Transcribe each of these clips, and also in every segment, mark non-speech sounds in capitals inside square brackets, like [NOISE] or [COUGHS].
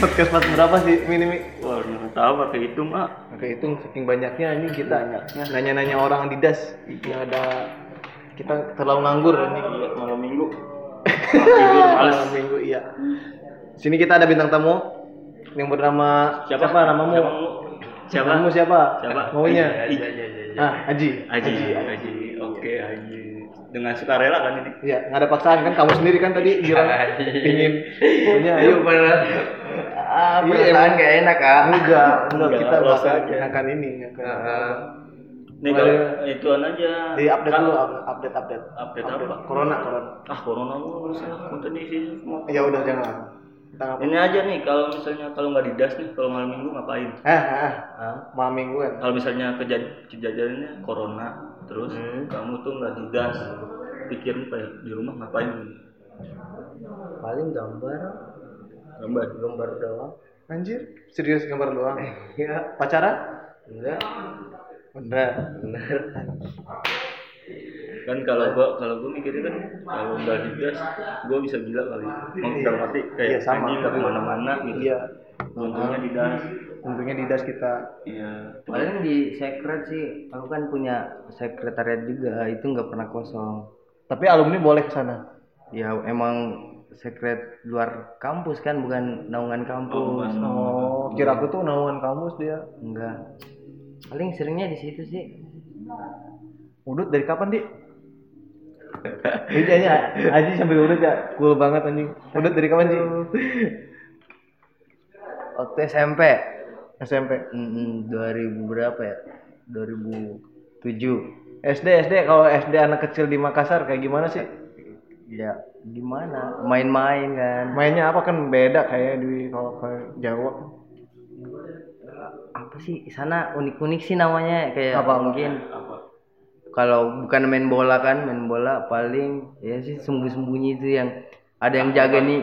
Podcast pas berapa sih minim? Wah, nggak tahu pakai itu mah. Oke itu saking banyaknya ini kita nanya-nanya orang di das yang ada kita terlalu nganggur ini Iya, malam minggu. Tidur malam minggu iya. Sini kita ada bintang tamu yang bernama Siapa? namamu? Siapa? Siapa? Namamu siapa? Siapa? Maunya? Haji. Ah, Haji. Haji. Haji. Oke, Haji. Dengan sukarela kan ini? Iya, nggak ada paksaan kan kamu sendiri kan tadi bilang [LAUGHS] ingin punya ayo Ah, Iya, perasaan gak enak ah. enggak, [LAUGHS] enggak Enggak, kita aja. akan ini akan Heeh. Nih kalau ituan aja. di update Kan- dulu update update Update apa? corona corona Ah, corona mulu saya tadi sih semua. ya udah jangan kita Ini aja nih kalau misalnya kalau nggak di das nih kalau malam minggu ngapain? eh eh Hah? malam mingguan Kalau misalnya kejadian kejadiannya corona terus Hmm. kamu tuh nggak di das, pikirin apa ya di rumah ngapain? Paling gambar, Gambar. gambar doang. anjir serius gambar doang Ya, pacaran enggak. bener Bener. kan kalau gua kalau gua mikirnya kan kalau nggak di das gua bisa gila kali mau dalam arti kayak Iya, sama. anjing ke mana-mana gitu iya untungnya di das untungnya di das kita iya Paling di secret sih, aku kan punya sekretariat juga, itu nggak pernah kosong. tapi alumni boleh ke sana Ya emang sekret luar kampus kan, bukan naungan kampus. oh kira aku tuh naungan kamus dia Enggak. Paling seringnya di situ sih. udut dari kapan di Ini aja, Aji sambil udut ya, cool banget anjing. Udut dari kapan sih? Waktu SMP, SMP. mm, 2000 berapa ya? 2007. SD SD kalau SD anak kecil di Makassar kayak gimana sih? Ya gimana? Main-main kan. Mainnya apa kan beda kayak di kalau ke Jawa. Apa sih sana unik-unik sih namanya kayak Apa, apa? mungkin kalau bukan main bola kan, main bola paling ya sih sembunyi-sembunyi itu yang ada yang jaga nih.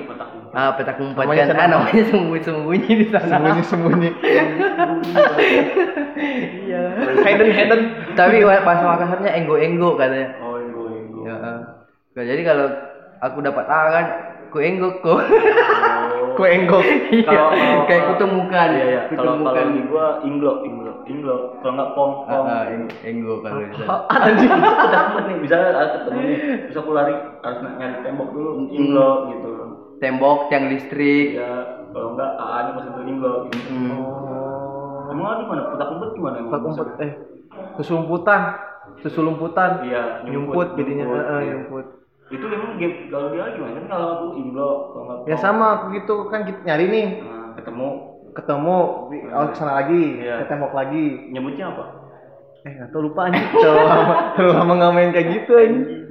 Ah, petak umpet kan. Ah, namanya sembunyi-sembunyi di sana. Sembunyi sembunyi. Iya. hidden hidden. Tapi pas Makassarnya enggo-enggo katanya. oh ego ego Ya. Jadi kalau aku dapat A kan, ku enggok kok. Kue enggok. Iya, Kalau- kayak kutemukan. iya iya kalau kalau di gua inglo inglo inglo kalau nggak pom Ah, pom ah, eng- enggo kalau di sana. anjing ketemu nih bisa ah, ketemu nih bisa aku lari harus nyari tembok dulu inglo gitu Tembok, tiang listrik. ya kalau enggak AA nya ke inglo gitu. Hmm. Oh. emang di mana petak umpet gimana Pak umpet eh susulumputan. Susulumputan. iya Nyumput jadinya, nyumput, Heeh, iya. nyumput. Itu emang game kalau dia gimana kan kalau aku inglo kalau Ya sama aku gitu kan kita nyari nih, nah, ketemu ketemu di oh, ke sana lagi, Iya. ke tembok lagi. nyebutnya apa Eh nggak tahu lupa anjing. Terlalu lama, [LAUGHS] terlalu lama nggak main kayak gitu anjing.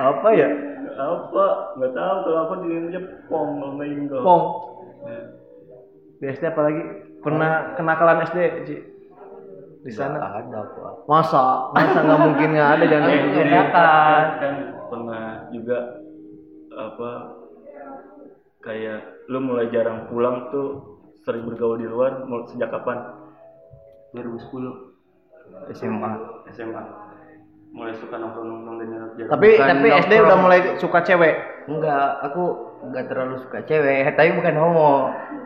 Apa ya? apa nggak tahu kalau aku di Indonesia pom kalau nggak inglo Pong. Ya. Di SD apalagi pernah kenakalan SD Ci? di sana. Ada pak. Masa? Masa nggak mungkin nggak ada jangan Eh, pernah juga apa kayak lu mulai jarang pulang tuh sering bergaul di luar mul- sejak kapan 2010 SMA. SMA mulai suka nongkrong nongkrong dan jarang Tapi Bukan tapi SD nongkrong. udah mulai suka cewek. Enggak, aku enggak terlalu suka cewek, [LAUGHS] tapi bukan homo.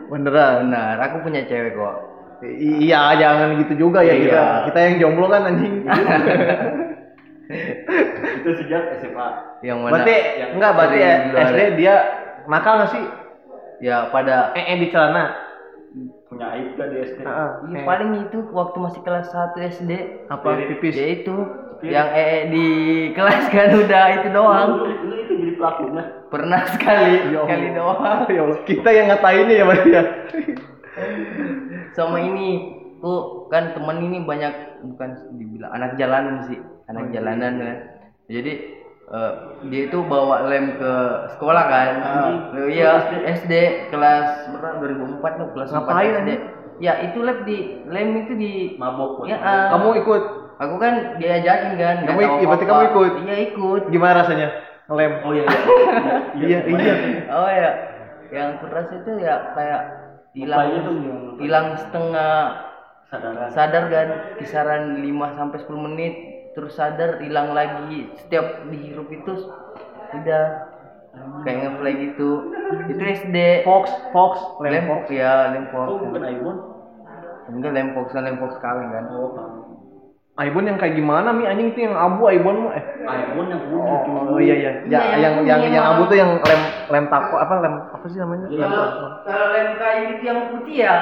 Beneran. Benar, aku punya cewek kok. I- iya, jangan gitu juga ya Iya. kita. Kita yang jomblo kan anjing. [LAUGHS] itu sejak SMA Yang mana? berarti yang enggak berarti ya, SD ya? dia nakal nggak sih? Ya pada Eh, eh di celana. punya aib gak di SD Heeh. Ya, Eh, paling itu waktu masih kelas 1 SD. apa pipis? Ya itu yang ee di kelas kan udah itu doang. lu, lu itu jadi pelakunya Pernah sekali, Ya sekali doang. ya Allah, kita yang ngatainnya ya berarti ya. Sama ini, tuh kan temen ini banyak bukan dibilang anak jalanan sih, anak jalanan kan. Jadi eh, dia itu bawa lem ke sekolah kan. Ah. Oh, iya, SD kelas berapa 2004 loh, kelas Ngapain 4 SD. Ya, itu lem di lem itu di mabok ya ah. Kamu ikut? aku kan diajakin kan Kamu tahu ik- berarti kamu ikut? iya ikut Gimana rasanya? Ngelem. oh iya Iya, [LAUGHS] iya. oh ya yang keras itu ya kayak hilang tuh hilang setengah sadaran sadar kan kisaran 5 sampai 10 menit terus sadar hilang lagi setiap dihirup itu udah kayak ngeplay gitu itu SD Fox, Fox, lem lem Fox. fox ya lem fox Oh, bukan iPhone. enggak lem fox kan lem fox kaleng kan Oh, kan. Ibon yang kayak gimana mi anjing itu yang abu Ibon mah eh. iPhone yang putih Oh, cuma. oh iya iya. Ya, Iya, yang yang yang yang emang. abu tuh yang lem lem tako apa lem apa sih namanya? Iya. Lem kalau tako. kalau lem kayu itu yang putih ya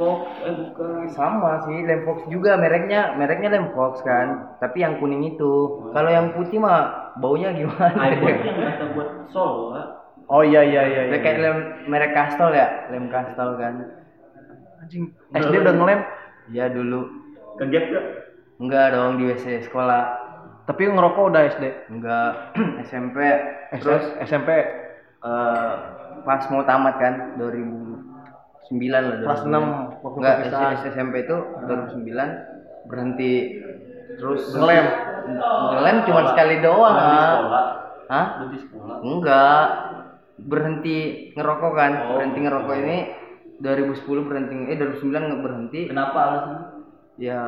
Fox, eh bukan. sama sih lem fox juga mereknya mereknya lem fox kan tapi yang kuning itu kalau yang putih mah baunya gimana iPhone yang kata buat sol, Pak. Oh iya iya iya. iya. kayak lem merek Castle ya lem Castle kan anjing SD udah ngelem ya dulu Ke gap gak? enggak dong di WC sekolah tapi ngerokok udah SD. enggak [CLEARS THROAT] SMP Terus terus SMP eh, pas mau tamat kan 2009 lah kelas 2009. 6 waktu enggak perpisahan. S- SMP itu 2009 berhenti terus Ngelem. ngelem cuma sekali doang Di ah. sekolah. Hah? Di sekolah. enggak berhenti ngerokok kan Oh. berhenti ngerokok ini 2010 berhenti eh 2009 nggak berhenti Kenapa alasannya? ya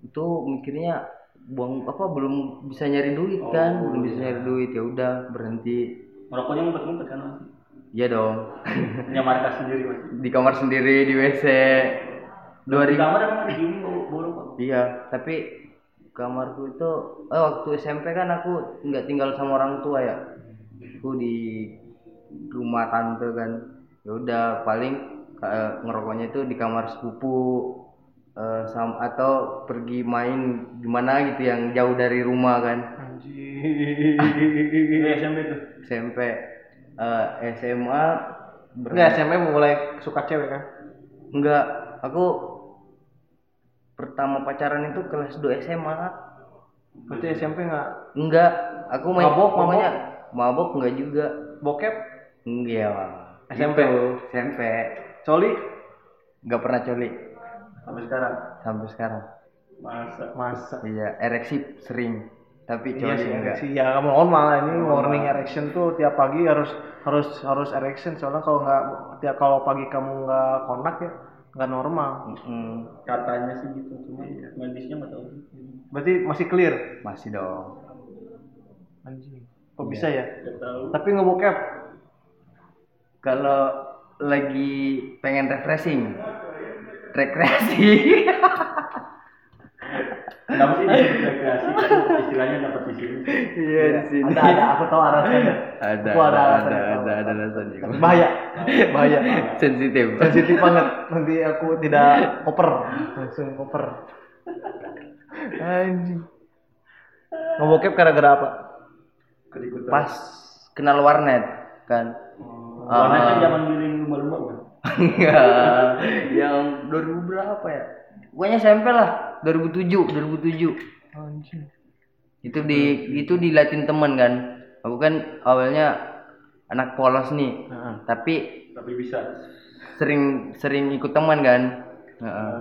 itu mikirnya buang apa belum bisa nyari duit kan Oh, belum bisa nyari duit ya udah berhenti Merokoknya ngumpet-ngumpet kan Mas? Iya dong Punya markas sendiri Mas. di kamar sendiri di WC Di 2000 kamar emang bau bau rokok. iya tapi kamarku itu eh waktu SMP kan aku nggak tinggal sama orang tua ya aku di rumah tante kan ya udah paling eh, ngerokoknya itu di kamar sepupu eh, sam atau pergi main gimana gitu yang jauh dari rumah kan. Ini SMP tuh. SMP Eh, SMA ber- Enggak SMP mulai suka cewek kan? enggak aku pertama pacaran itu kelas 2 SMA Berarti SMP enggak enggak aku main Mabok, pokoknya mabok enggak juga bokep? enggak SMP? Gitu, SMP Coli? enggak pernah coli Sampai sekarang. sampai sekarang Masa. Masa? iya ereksi sering tapi Iya coli sih enggak ereksi. Ya mohon malah ini morning erection tuh tiap pagi harus harus harus erection soalnya kalau nggak tiap kalau pagi kamu nggak kontak ya nggak normal. Mm-mm. Katanya sih gitu, cuma medisnya nggak tahu. Berarti masih clear. masih dong Anjing. Kok bisa ya? Nggak tahu. Tapi ngebokep. kalau lagi pengen refreshing rekreasi [LAUGHS] Kenapa sih rekreasi? Istilahnya dapat di sini. iya di sini Ada ada aku tahu alasannya. ada Aku ada ada alasannya, ada ada alasannya Bahaya. Bahaya. sensitif Sensitif banget. Nanti aku tidak koper. Langsung koper. Anjing. Ngebokep gara-gara apa? Kedikutan. pas kenal warnet kan Warnanya Ah. kan zaman giring lumba-lumba kan? Iya, yang 2000 berapa ya? Pokoknya SMP lah, 2007, 2007. Anjing. Itu di itu dilatih teman kan. Aku kan awalnya anak polos nih, Heeh. tapi Tapi bisa. sering sering ikut teman kan. Heeh.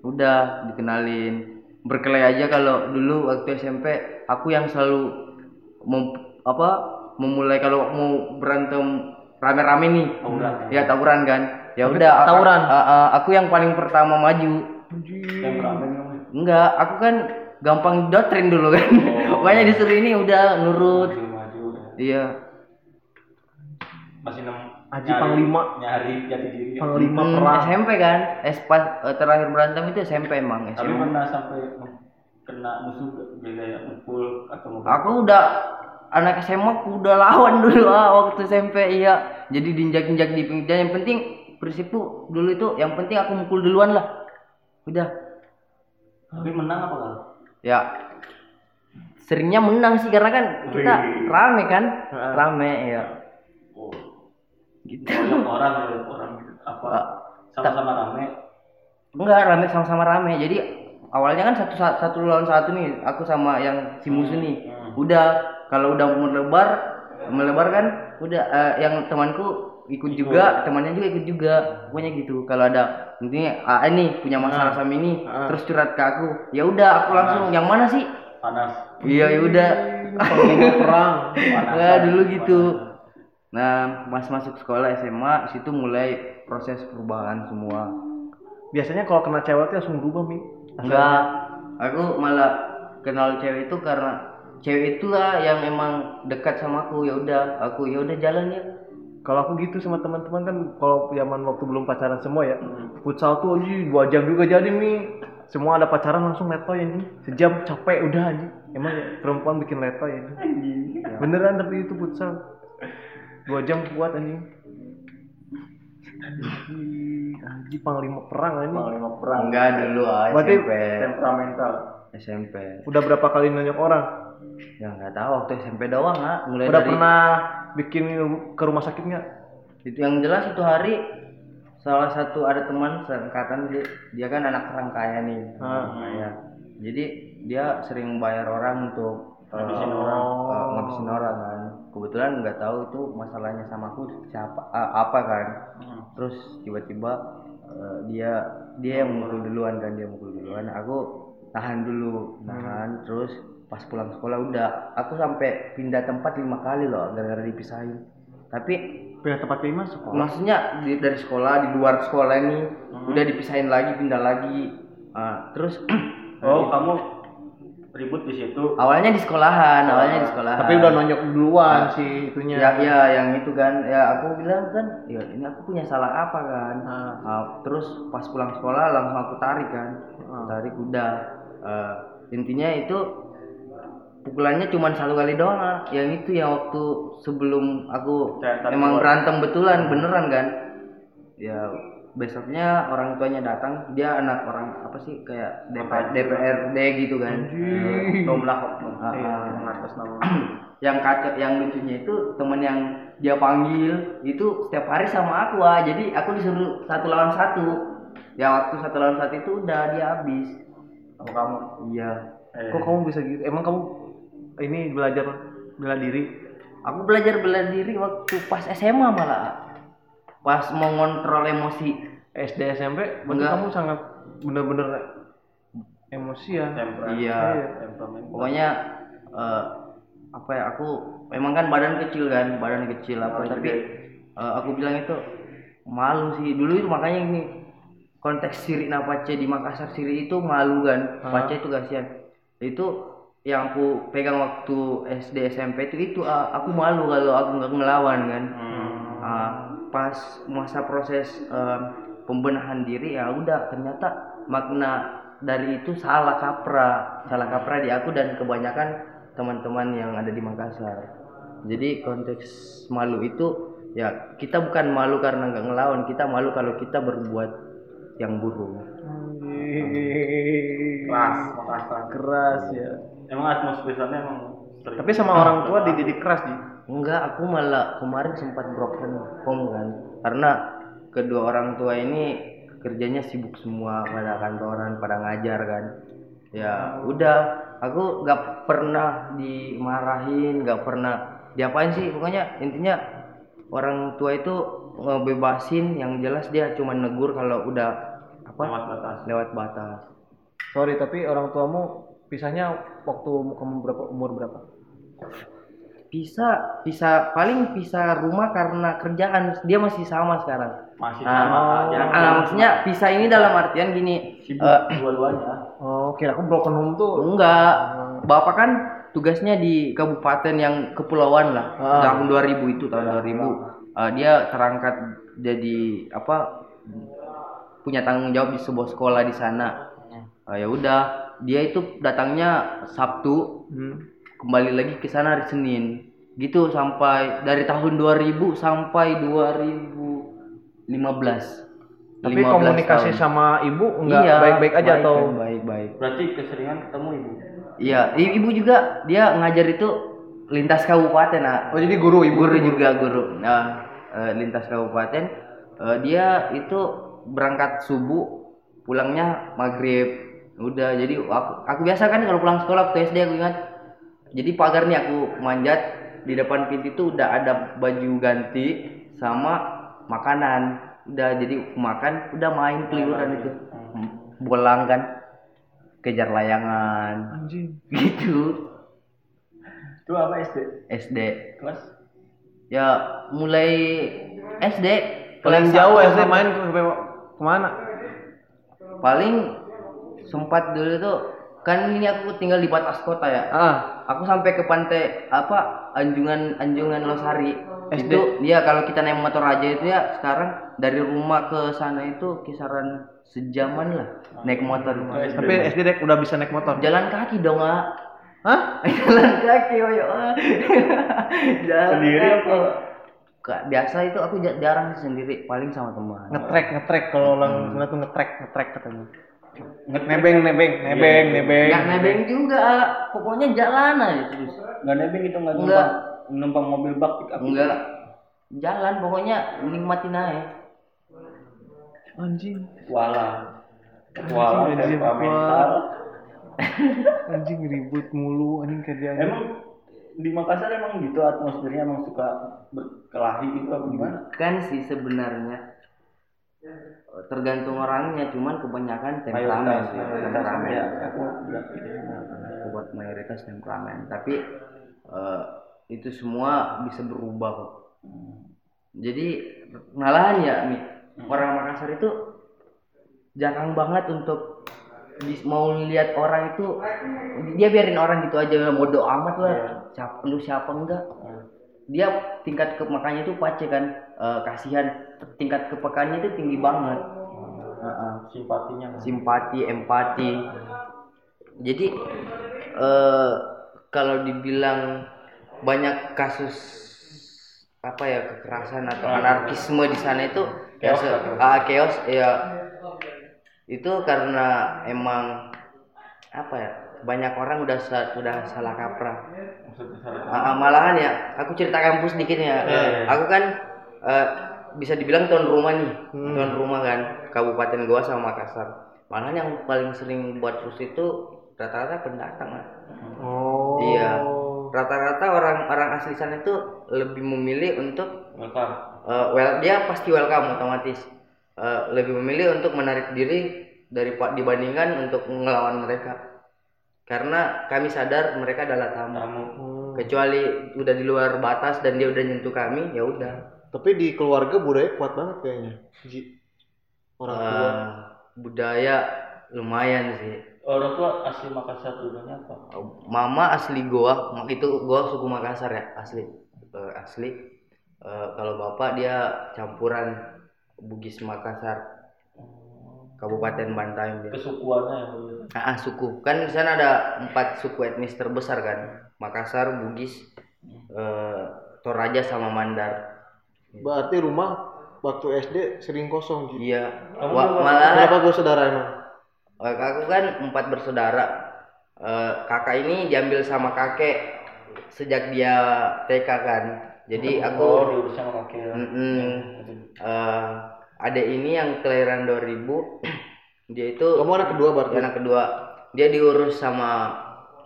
Udah dikenalin. Berkelahi aja kalau dulu waktu SMP aku yang selalu mem, apa memulai kalau mau berantem rame-rame nih. Tawuran. Ya tawuran kan. Ya udah tawuran? a- a- aku yang paling pertama maju. Namanya. Enggak, aku kan gampang doktrin dulu kan. Oh. [LAUGHS] Pokoknya disuruh ini udah nurut. Masih maju. ya. Iya. Masih nem. Aji nyari- Panglima. Nyari jati diri. Panglima Hmm, perang. SMP kan. Eh, pas eh, terakhir berantem itu SMP emang Tapi SMP. pernah sampai kena musuh kayak mukul atau mau Aku udah anak SMA aku udah lawan [LAUGHS] dulu ah waktu SMP iya. Jadi diinjak-injak di pinggir yang penting prinsipku dulu itu yang penting aku mukul duluan lah. Udah. Tapi menang apa kalah? Ya seringnya menang sih karena kan kita Wih. rame kan rame ya Oh. gitu Banyak orang, banyak orang. Apa? Ah, Sama-sama rame. enggak rame sama-sama rame jadi awalnya kan satu satu lawan satu nih aku sama yang si musuh nih Hmm. udah kalau udah melebar melebar kan udah eh, yang temanku ikut juga temannya juga ikut juga. Pokoknya gitu. Kalau ada intinya ah ini punya masalah sama ini Ah. terus curhat ke aku. Ya udah aku langsung yang mana sih? Panas. iya ya udah. [LAUGHS] Perang. ya dulu gitu. Nah pas masuk sekolah SMA situ mulai proses perubahan semua. Biasanya kalau kena cewek tuh langsung berubah mi. enggak aku malah kenal cewek itu karena cewek itulah yang emang dekat sama aku. Ya udah aku ya udah jalan ya Kalau aku gitu sama teman-teman kan kalau zaman waktu belum pacaran semua ya. Hmm. Futsal tuh anjing dua jam juga jadi mi. Semua ada pacaran langsung letoy anjing. Sejam capek udah anjing. Emang ya, perempuan bikin letoy anjing. Beneran tapi itu futsal. Dua jam kuat anjing. Anjing, anjing panglima perang anjing. Panglima perang. enggak dulu ah Berarti SMP Temperamental. SMP Udah berapa kali nanya orang? Ya nggak tahu waktu SMP doang ah mulai Udah dari pernah bikin ke rumah sakit nggak? itu yang jelas itu hari salah satu ada teman seangkatan dia, dia kan anak orang kaya nih Ah. Nah, ya. jadi dia sering bayar orang untuk Ngabisin Oh. orang. eh, ngabisin orang kan kebetulan nggak tahu itu masalahnya sama aku siapa eh, apa kan Hmm. terus tiba-tiba eh, dia dia yang mukul duluan kan dia mukul duluan aku tahan dulu nahan terus pas pulang sekolah udah. Aku sampai pindah tempat lima kali loh gara-gara dipisahin. Tapi Pindah tempat lima sekolah. maksudnya di, dari sekolah di luar sekolah ini udah dipisahin lagi pindah lagi. Ah, terus [CLEARS THROAT] Oh, kamu ribut di situ. awalnya di sekolahan awalnya di sekolahan. Tapi udah nonyok duluan sih itunya. ya ya yang itu kan. Ya aku bilang kan ya ini aku punya salah apa kan? Ah. Ah, terus pas pulang sekolah langsung aku tarik kan. Ah. tarik udah. Eh, intinya itu pukulannya cuma satu kali doang ah. yang itu yang waktu sebelum aku tadi emang keluar. berantem betulan beneran kan ya besoknya orang tuanya datang dia anak orang apa sih kayak DPR, DPRD gitu kan. Domlak Ah, ah. yang [CLEARS THROAT] kacau yang lucunya itu temen yang dia panggil itu setiap hari sama aku ah jadi aku disuruh satu lawan satu ya waktu satu lawan satu itu udah dia habis Sama kamu. iya Eh, Kok kamu bisa gitu? Emang kamu ini belajar bela diri? aku belajar bela diri waktu pas SMA malah pas mau ngontrol emosi SD SMP Enggak. kamu sangat bener-bener emosian. temperamental. iya Temperamental. pokoknya eh, apa ya aku memang kan badan kecil kan badan kecil apa Oh, tapi eh, aku bilang itu malu sih dulu itu makanya ini konteks Siri Napace di Makassar Siri itu malu kan Ah. Pace itu kasihan itu yang aku pegang waktu SD SMP itu itu ah, aku malu kalau aku nggak ngelawan kan Hmm. Ah, pas masa proses eh, pembenahan diri ya udah ternyata makna dari itu salah kaprah salah kaprah di aku dan kebanyakan teman-teman yang ada di Makassar jadi konteks malu itu ya kita bukan malu karena nggak ngelawan kita malu kalau kita berbuat yang buruk Keras, Makassar. Keras ya. Emang atmosfernya emang sering. Tapi sama orang tua dididik keras sih. Enggak, aku malah kemarin sempat broken home kan. Karena kedua orang tua ini kerjanya sibuk semua pada kantoran, pada ngajar kan. Ya udah, aku nggak pernah dimarahin, nggak pernah diapain sih. Pokoknya intinya orang tua itu ngebebasin, yang jelas dia cuma negur kalau udah apa lewat batas. lewat batas. Sorry tapi orang tuamu pisahnya waktu kamu berapa umur berapa? Bisa, bisa paling bisa rumah karena kerjaan dia masih sama sekarang. Masih Ah, sama oh. aja. Ah, maksudnya pisah ini dalam artian gini. Sibuk eh, dua-duanya. Oh, kira aku broken home tuh. enggak. Bapak kan tugasnya di kabupaten yang kepulauan lah. Ah. Tahun 2000 itu tahun 2000. Eh, dia terangkat jadi apa? punya tanggung jawab di sebuah sekolah di sana. Eh, ya udah, dia itu datangnya Sabtu, Hmm. kembali lagi ke sana hari Senin. Gitu sampai dari tahun 2000 sampai 2015. Tapi 15 komunikasi tahun. sama ibu enggak Iya, baik-baik aja baik, atau baik-baik. Berarti keseringan ketemu ibu. Iya, ibu juga dia ngajar itu lintas kabupaten, ah. Oh, jadi guru ibu. Guru juga guru. Nah, lintas kabupaten eh, dia itu berangkat subuh, pulangnya maghrib. Udah, jadi aku, aku biasa kan kalau pulang sekolah waktu SD aku ingat. Jadi pagar nih aku manjat di depan pintu itu udah ada baju ganti sama makanan. Udah jadi makan, udah main keliuran itu. Bolang kan. Kejar layangan Anjing. [LAUGHS] gitu. Itu apa SD? SD Kelas? ya mulai SD Paling jauh SD main ke ke mana? paling sempat dulu tuh kan ini aku tinggal di batas kota ya Ah, aku sampai ke pantai apa anjungan anjungan losari SD. itu dia kalau kita naik motor aja itu ya sekarang dari rumah ke sana itu kisaran sejaman lah naik motor tapi SD dek udah bisa naik motor. jalan kaki dong ah Hah? [LAUGHS] jalan kaki oyo ah. [LAUGHS] jalan Sendiri? Ka- biasa itu aku ja- jarang sendiri paling sama teman Ngetrek, ngetrek kalau orang sana tuh ngetrek, ngetrek katanya. Nebeng, nebeng, nebeng, nebeng. nggak nebeng juga pokoknya jalan aja terus Nggak nebeng itu nggak Enggak. numpang numpang mobil bak pick up. enggak jalan pokoknya nikmatin aja Anjing, Wala. Wala Anjing, temperamental. [LAUGHS] anjing ribut mulu, anjing kerjaan. Emang di Makassar emang gitu atmosfernya emang suka berkelahi gitu apa gimana? kan sih sebenarnya tergantung orangnya cuman kebanyakan temperamen mayoritas temperamen. ya. Buat mayoritas temperamen. Tapi eh, itu semua bisa berubah kok. Jadi malahan ya Mi, orang Makassar itu jarang banget untuk mau lihat orang itu dia biarin orang gitu aja bodoh amat lah. Siapa lu siapa enggak? Dia tingkat kemakannya itu pace kan eh, kasihan tingkat kepekannya itu tinggi banget Heeh Simpatinya. simpati, empati. Jadi eh kalau dibilang banyak kasus apa ya kekerasan atau anarkisme di sana itu ya Chaos atau- ah, chaos ya itu karena emang apa ya banyak orang udah udah salah kaprah Maksudnya salah. Ah, ah, malahan ya aku cerita kampus dikit ya aku kan eh, bisa dibilang tuan rumah nih. Tuan rumah kan kabupaten goa sama makassar. Malahan yang paling sering buat terus itu rata-rata pendatang lah Oh. iya. Rata-rata orang-orang asli sana itu lebih memilih untuk Welcome. eh, well dia pasti welcome otomatis. Eh, lebih memilih untuk menarik diri dari dibandingkan untuk ngelawan mereka. Karena kami sadar mereka adalah tamu. Kamu Hmm. kecuali udah di luar batas dan dia udah nyentuh kami ya udah Tapi di keluarga budaya kuat banget kayaknya. Ji. Orang tua. Eh, budaya lumayan sih orang tua asli Makassar dulunya apa? mama asli goa itu goa suku Makassar ya asli Eh, asli Eh, kalau bapak dia campuran Bugis Makassar Kabupaten Bantaeng dia. Kesukuannya yang dulu. Ah, ah, suku kan di sana ada empat suku etnis terbesar kan Makassar Bugis eh, Toraja sama Mandar Berarti rumah waktu SD sering kosong Ji. iya Kamu Wa- berapa- malah Berapa gue saudara emang? Aku kan empat bersaudara. Eh, kakak ini diambil sama kakek sejak dia TK kan. Jadi aku Oh, diurusnya sama kakek. Mm-mm. eh, adek ini yang kelahiran 2000 [CLEARS THROAT] dia itu Kamu anak kedua berarti? anak kedua. Dia diurus sama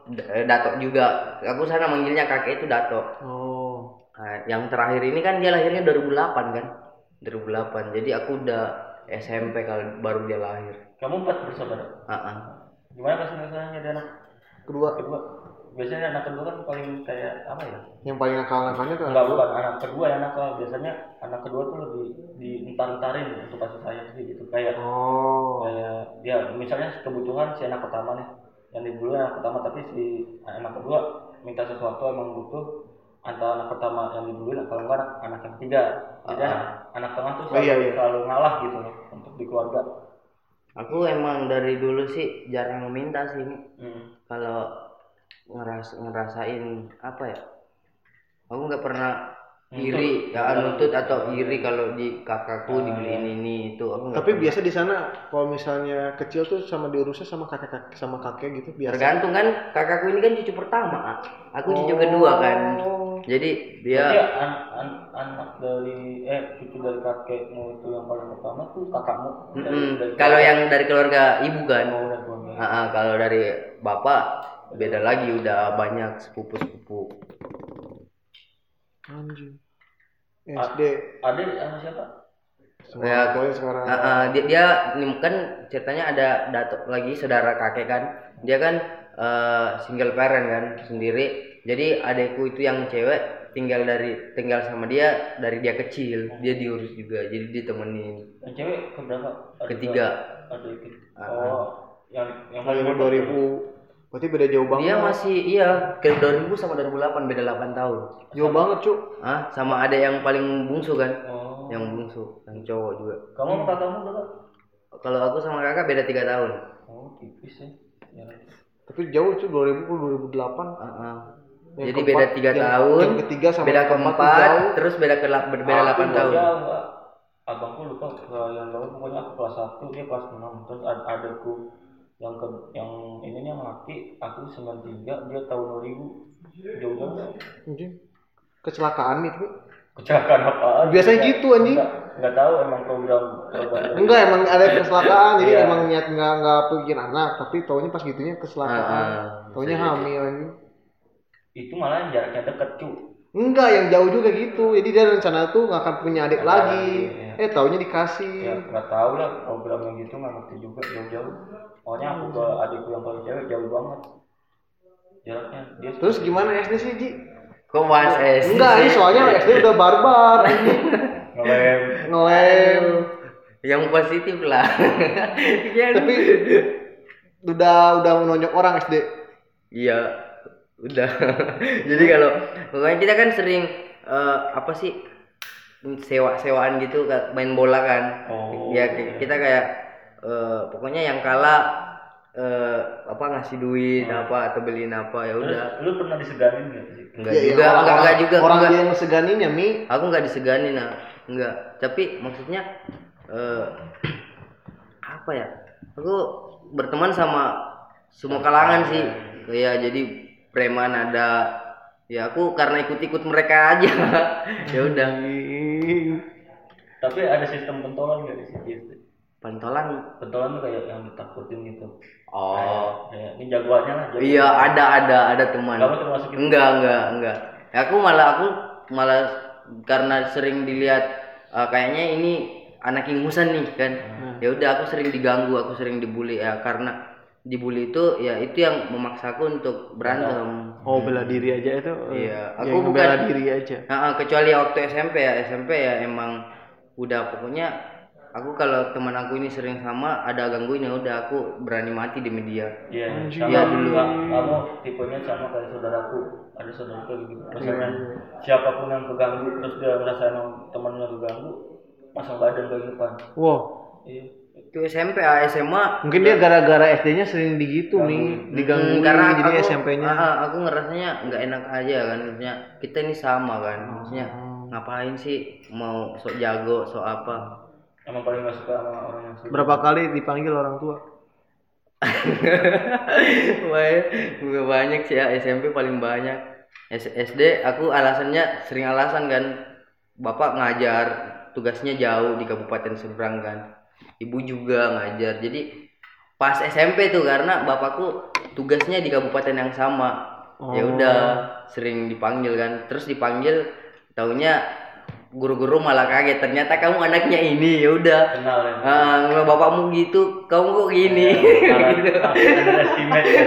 eh, Dato juga. Aku sana manggilnya kakek itu Dato. Oh. Nah, yang terakhir ini kan dia lahirnya 2008 kan. 2008. Jadi aku udah SMP kalau baru dia lahir. Kamu empat bersaudara. Ah, ah. Gimana kasih rasanya ada anak Kedua kedua? Biasanya anak kedua kan paling kayak apa ya? yang paling nakal-nakalnya tuh Enggak bukan anak kedua yang nakal. Biasanya anak kedua tuh lebih dientar-entarin untuk kasih sayang sih gitu. Kayak Oh. kayak ya misalnya kebutuhan si anak pertama nih yang dibeli anak pertama tapi si anak kedua minta sesuatu emang butuh antara anak pertama yang dibeli kalau enggak anak, anak yang ketiga jadi anak, anak tengah tuh Oh, selalu, iya, iya. selalu ngalah gitu loh untuk di keluarga Aku emang dari dulu sih jarang meminta sih ini. hmm. Kalau ngeras ngerasain apa ya? Aku nggak pernah iri ya nuntut atau iri kalau di kakakku dibeliin ini itu aku Tapi pernah. biasa di sana kalau misalnya kecil tuh sama diurusnya sama kakek kakek sama kakek gitu biasa. tergantung kan kakakku ini kan cucu pertama aku cucu kedua kan jadi dia an- an- anak dari eh cucu dari kakekmu itu yang paling pertama tuh kakakmu dari- kalau yang dari keluarga ibu kan Oh. Ah, ah, kalau dari bapak beda lagi udah banyak sepupu sepupu Anjing. SD. Adik sama siapa Sama Ya, sekarang. Ah, ah, dia, dia ini kan ceritanya ada dato lagi saudara kakek kan dia kan eh, single parent kan sendiri jadi adekku itu yang cewek tinggal dari tinggal sama dia dari dia kecil dia diurus juga jadi ditemenin yang cewek keberapa Adik ketiga ketiga. Ah. oh yang yang paling 2000 Berarti beda jauh banget. Dia masih iya ke 2000 sama 2008 beda 8 tahun. jauh banget, Cuk. Ah, sama ada yang paling bungsu kan? Oh. Yang bungsu, yang cowok juga. Kamu sama kakakmu berapa? Kalau aku sama kakak beda 3 tahun. Oh, tipis ya. ya. Tapi jauh, Cuk. 2000 ke 2008. Ah, ah. Yang Jadi keempat- beda 3 yang- tahun. yang ketiga sama beda keempat jauh. terus beda ke beda Aku 8 juga tahun. jauh. Abangku lupa yang lalu pokoknya aku kelas 1 dia kelas 6 terus ad- adekku yang ke yang ini nih yang laki aku 93 dia tahun 2000 jauh-jauh Anjing. Kecelakaan itu. kecelakaan apaan Biasanya gitu, anjing. Enggak, enggak tahu emang program program Enggak, emang ada kecelakaan. jadi Iya. emang niat enggak enggak bikin anak, tapi taunya pas gitunya kecelakaan. Ah, ah. taunya jadi. hamil anjing. Itu malah jaraknya deket cu Enggak, yang jauh juga gitu. Jadi dia rencana tuh nggak akan punya adik lagi. lagi, Eh, taunya dikasih. ya nggak tahu lah programnya gitu nggak ngerti juga jauh-jauh pokoknya aku ke adikku yang paling cewek jauh banget jaraknya dia Terus gimana SD sih, Ji? Kok bahas SD? Enggak, ini soalnya SD udah barbar. [LAUGHS] ngelem Ngelem. yang positif lah. Ya, [LAUGHS] Tapi udah udah menonjok orang SD. Iya, udah. [LAUGHS] Jadi kalau pokoknya kita kan sering eh, apa sih sewa-sewaan gitu Kak, main bola kan. Oh, ya ki- kita kayak eh, pokoknya yang kalah eh, apa ngasih duit apa atau beliin apa ya terus udah. lu pernah diseganin nggak sih Enggak Ya, ya, juga, orang, enggak, enggak juga, Orang enggak. yang ngeseganin ya, Mi. Aku nggak disegani nah, enggak. Tapi maksudnya eh, apa ya? Aku berteman sama semua kalangan sih. Ya jadi preman ada. Ya aku karena ikut-ikut mereka aja. [LAUGHS] ya udah. tapi ada sistem pentolan nggak di situ Pentolan. pentolan tuh kayak yang ditakutin gitu Oh. kayak ini jagoannya lah. Iya ada ada ada teman. kamu termasuk itu Enggak enggak enggak. Aku malah aku malah karena sering dilihat eh, kayaknya ini anak ingusan nih kan. Ya udah aku sering diganggu, aku sering dibully ya karena dibully itu ya itu yang memaksaku untuk berantem. Oh, bela diri aja itu. eh, Iya, yang aku bela bukan- diri aja. Nah, kecuali waktu SMP ya, SMP ya emang udah pokoknya aku kalau teman aku ini sering sama ada gangguin ya udah aku berani mati demi dia. Iya, Iya, dulu. Ka- kamu tipenya sama kayak saudaraku. Ada saudaraku gitu. Misalnya siapa pun yang keganggu terus dia merasa emang temannya keganggu, pasang badan ke depan. Wow, Iya. Itu SMP ah, SMA mungkin dia gara-gara SD-nya sering digitu nih, digangguin Hmm, karena jadi aku, SMP-nya. ah, ah, aku ngerasanya nggak enak aja kan maksudnya kita ini sama kan maksudnya Oh. ngapain sih mau sok jago sok apa Emang paling gak suka sama orang yang suka. Berapa kali dipanggil orang tua? [LAUGHS] Wah, gue banyak sih ya SMP paling banyak S- SD aku alasannya sering alasan kan bapak ngajar tugasnya jauh di kabupaten seberang kan ibu juga ngajar jadi pas SMP tuh karena bapakku tugasnya di kabupaten yang sama ya Oh. udah sering dipanggil kan terus dipanggil taunya guru-guru malah kaget ternyata kamu anaknya ini ya udah kenal ya. Kalau bapakmu gitu, kamu kok gini? [LAUGHS] gitu. Underestimate ya.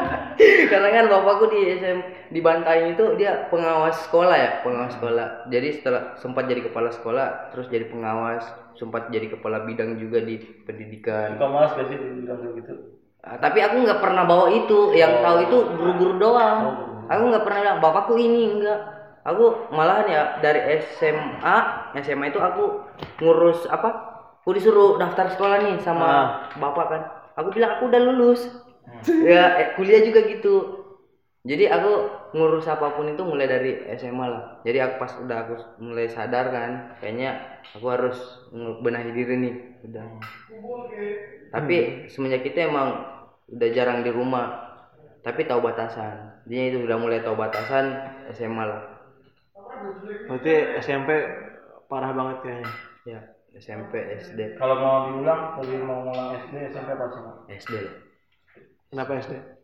[LAUGHS] Karena kan bapakku di SM di Bantaing itu dia pengawas sekolah ya, pengawas sekolah. Jadi setelah sempat jadi kepala sekolah, terus jadi pengawas, sempat jadi kepala bidang juga di pendidikan. Suka malas gak sih kayak gitu? Ah, tapi aku nggak pernah bawa itu, yang tahu itu guru-guru doang. Aku nggak pernah bilang bapakku ini enggak. Aku malahan ya dari SMA, SMA itu aku ngurus apa? Aku disuruh daftar sekolah nih sama bapak kan. Aku bilang aku udah lulus. ya eh, kuliah juga gitu. Jadi aku ngurus apa pun itu mulai dari SMA lah. Jadi aku pas udah aku mulai sadar kan, kayaknya aku harus benahi diri nih. Udah. Tapi semenjak itu emang udah jarang di rumah. Tapi tahu batasan. Dia itu udah mulai tahu batasan SMA lah. Berarti SMP parah banget kayaknya. Ya, SMP, SD, Kalau mau diulang, lebih mau ngulang SD, SMP apa sih? Mas? SD lah. Kenapa SD?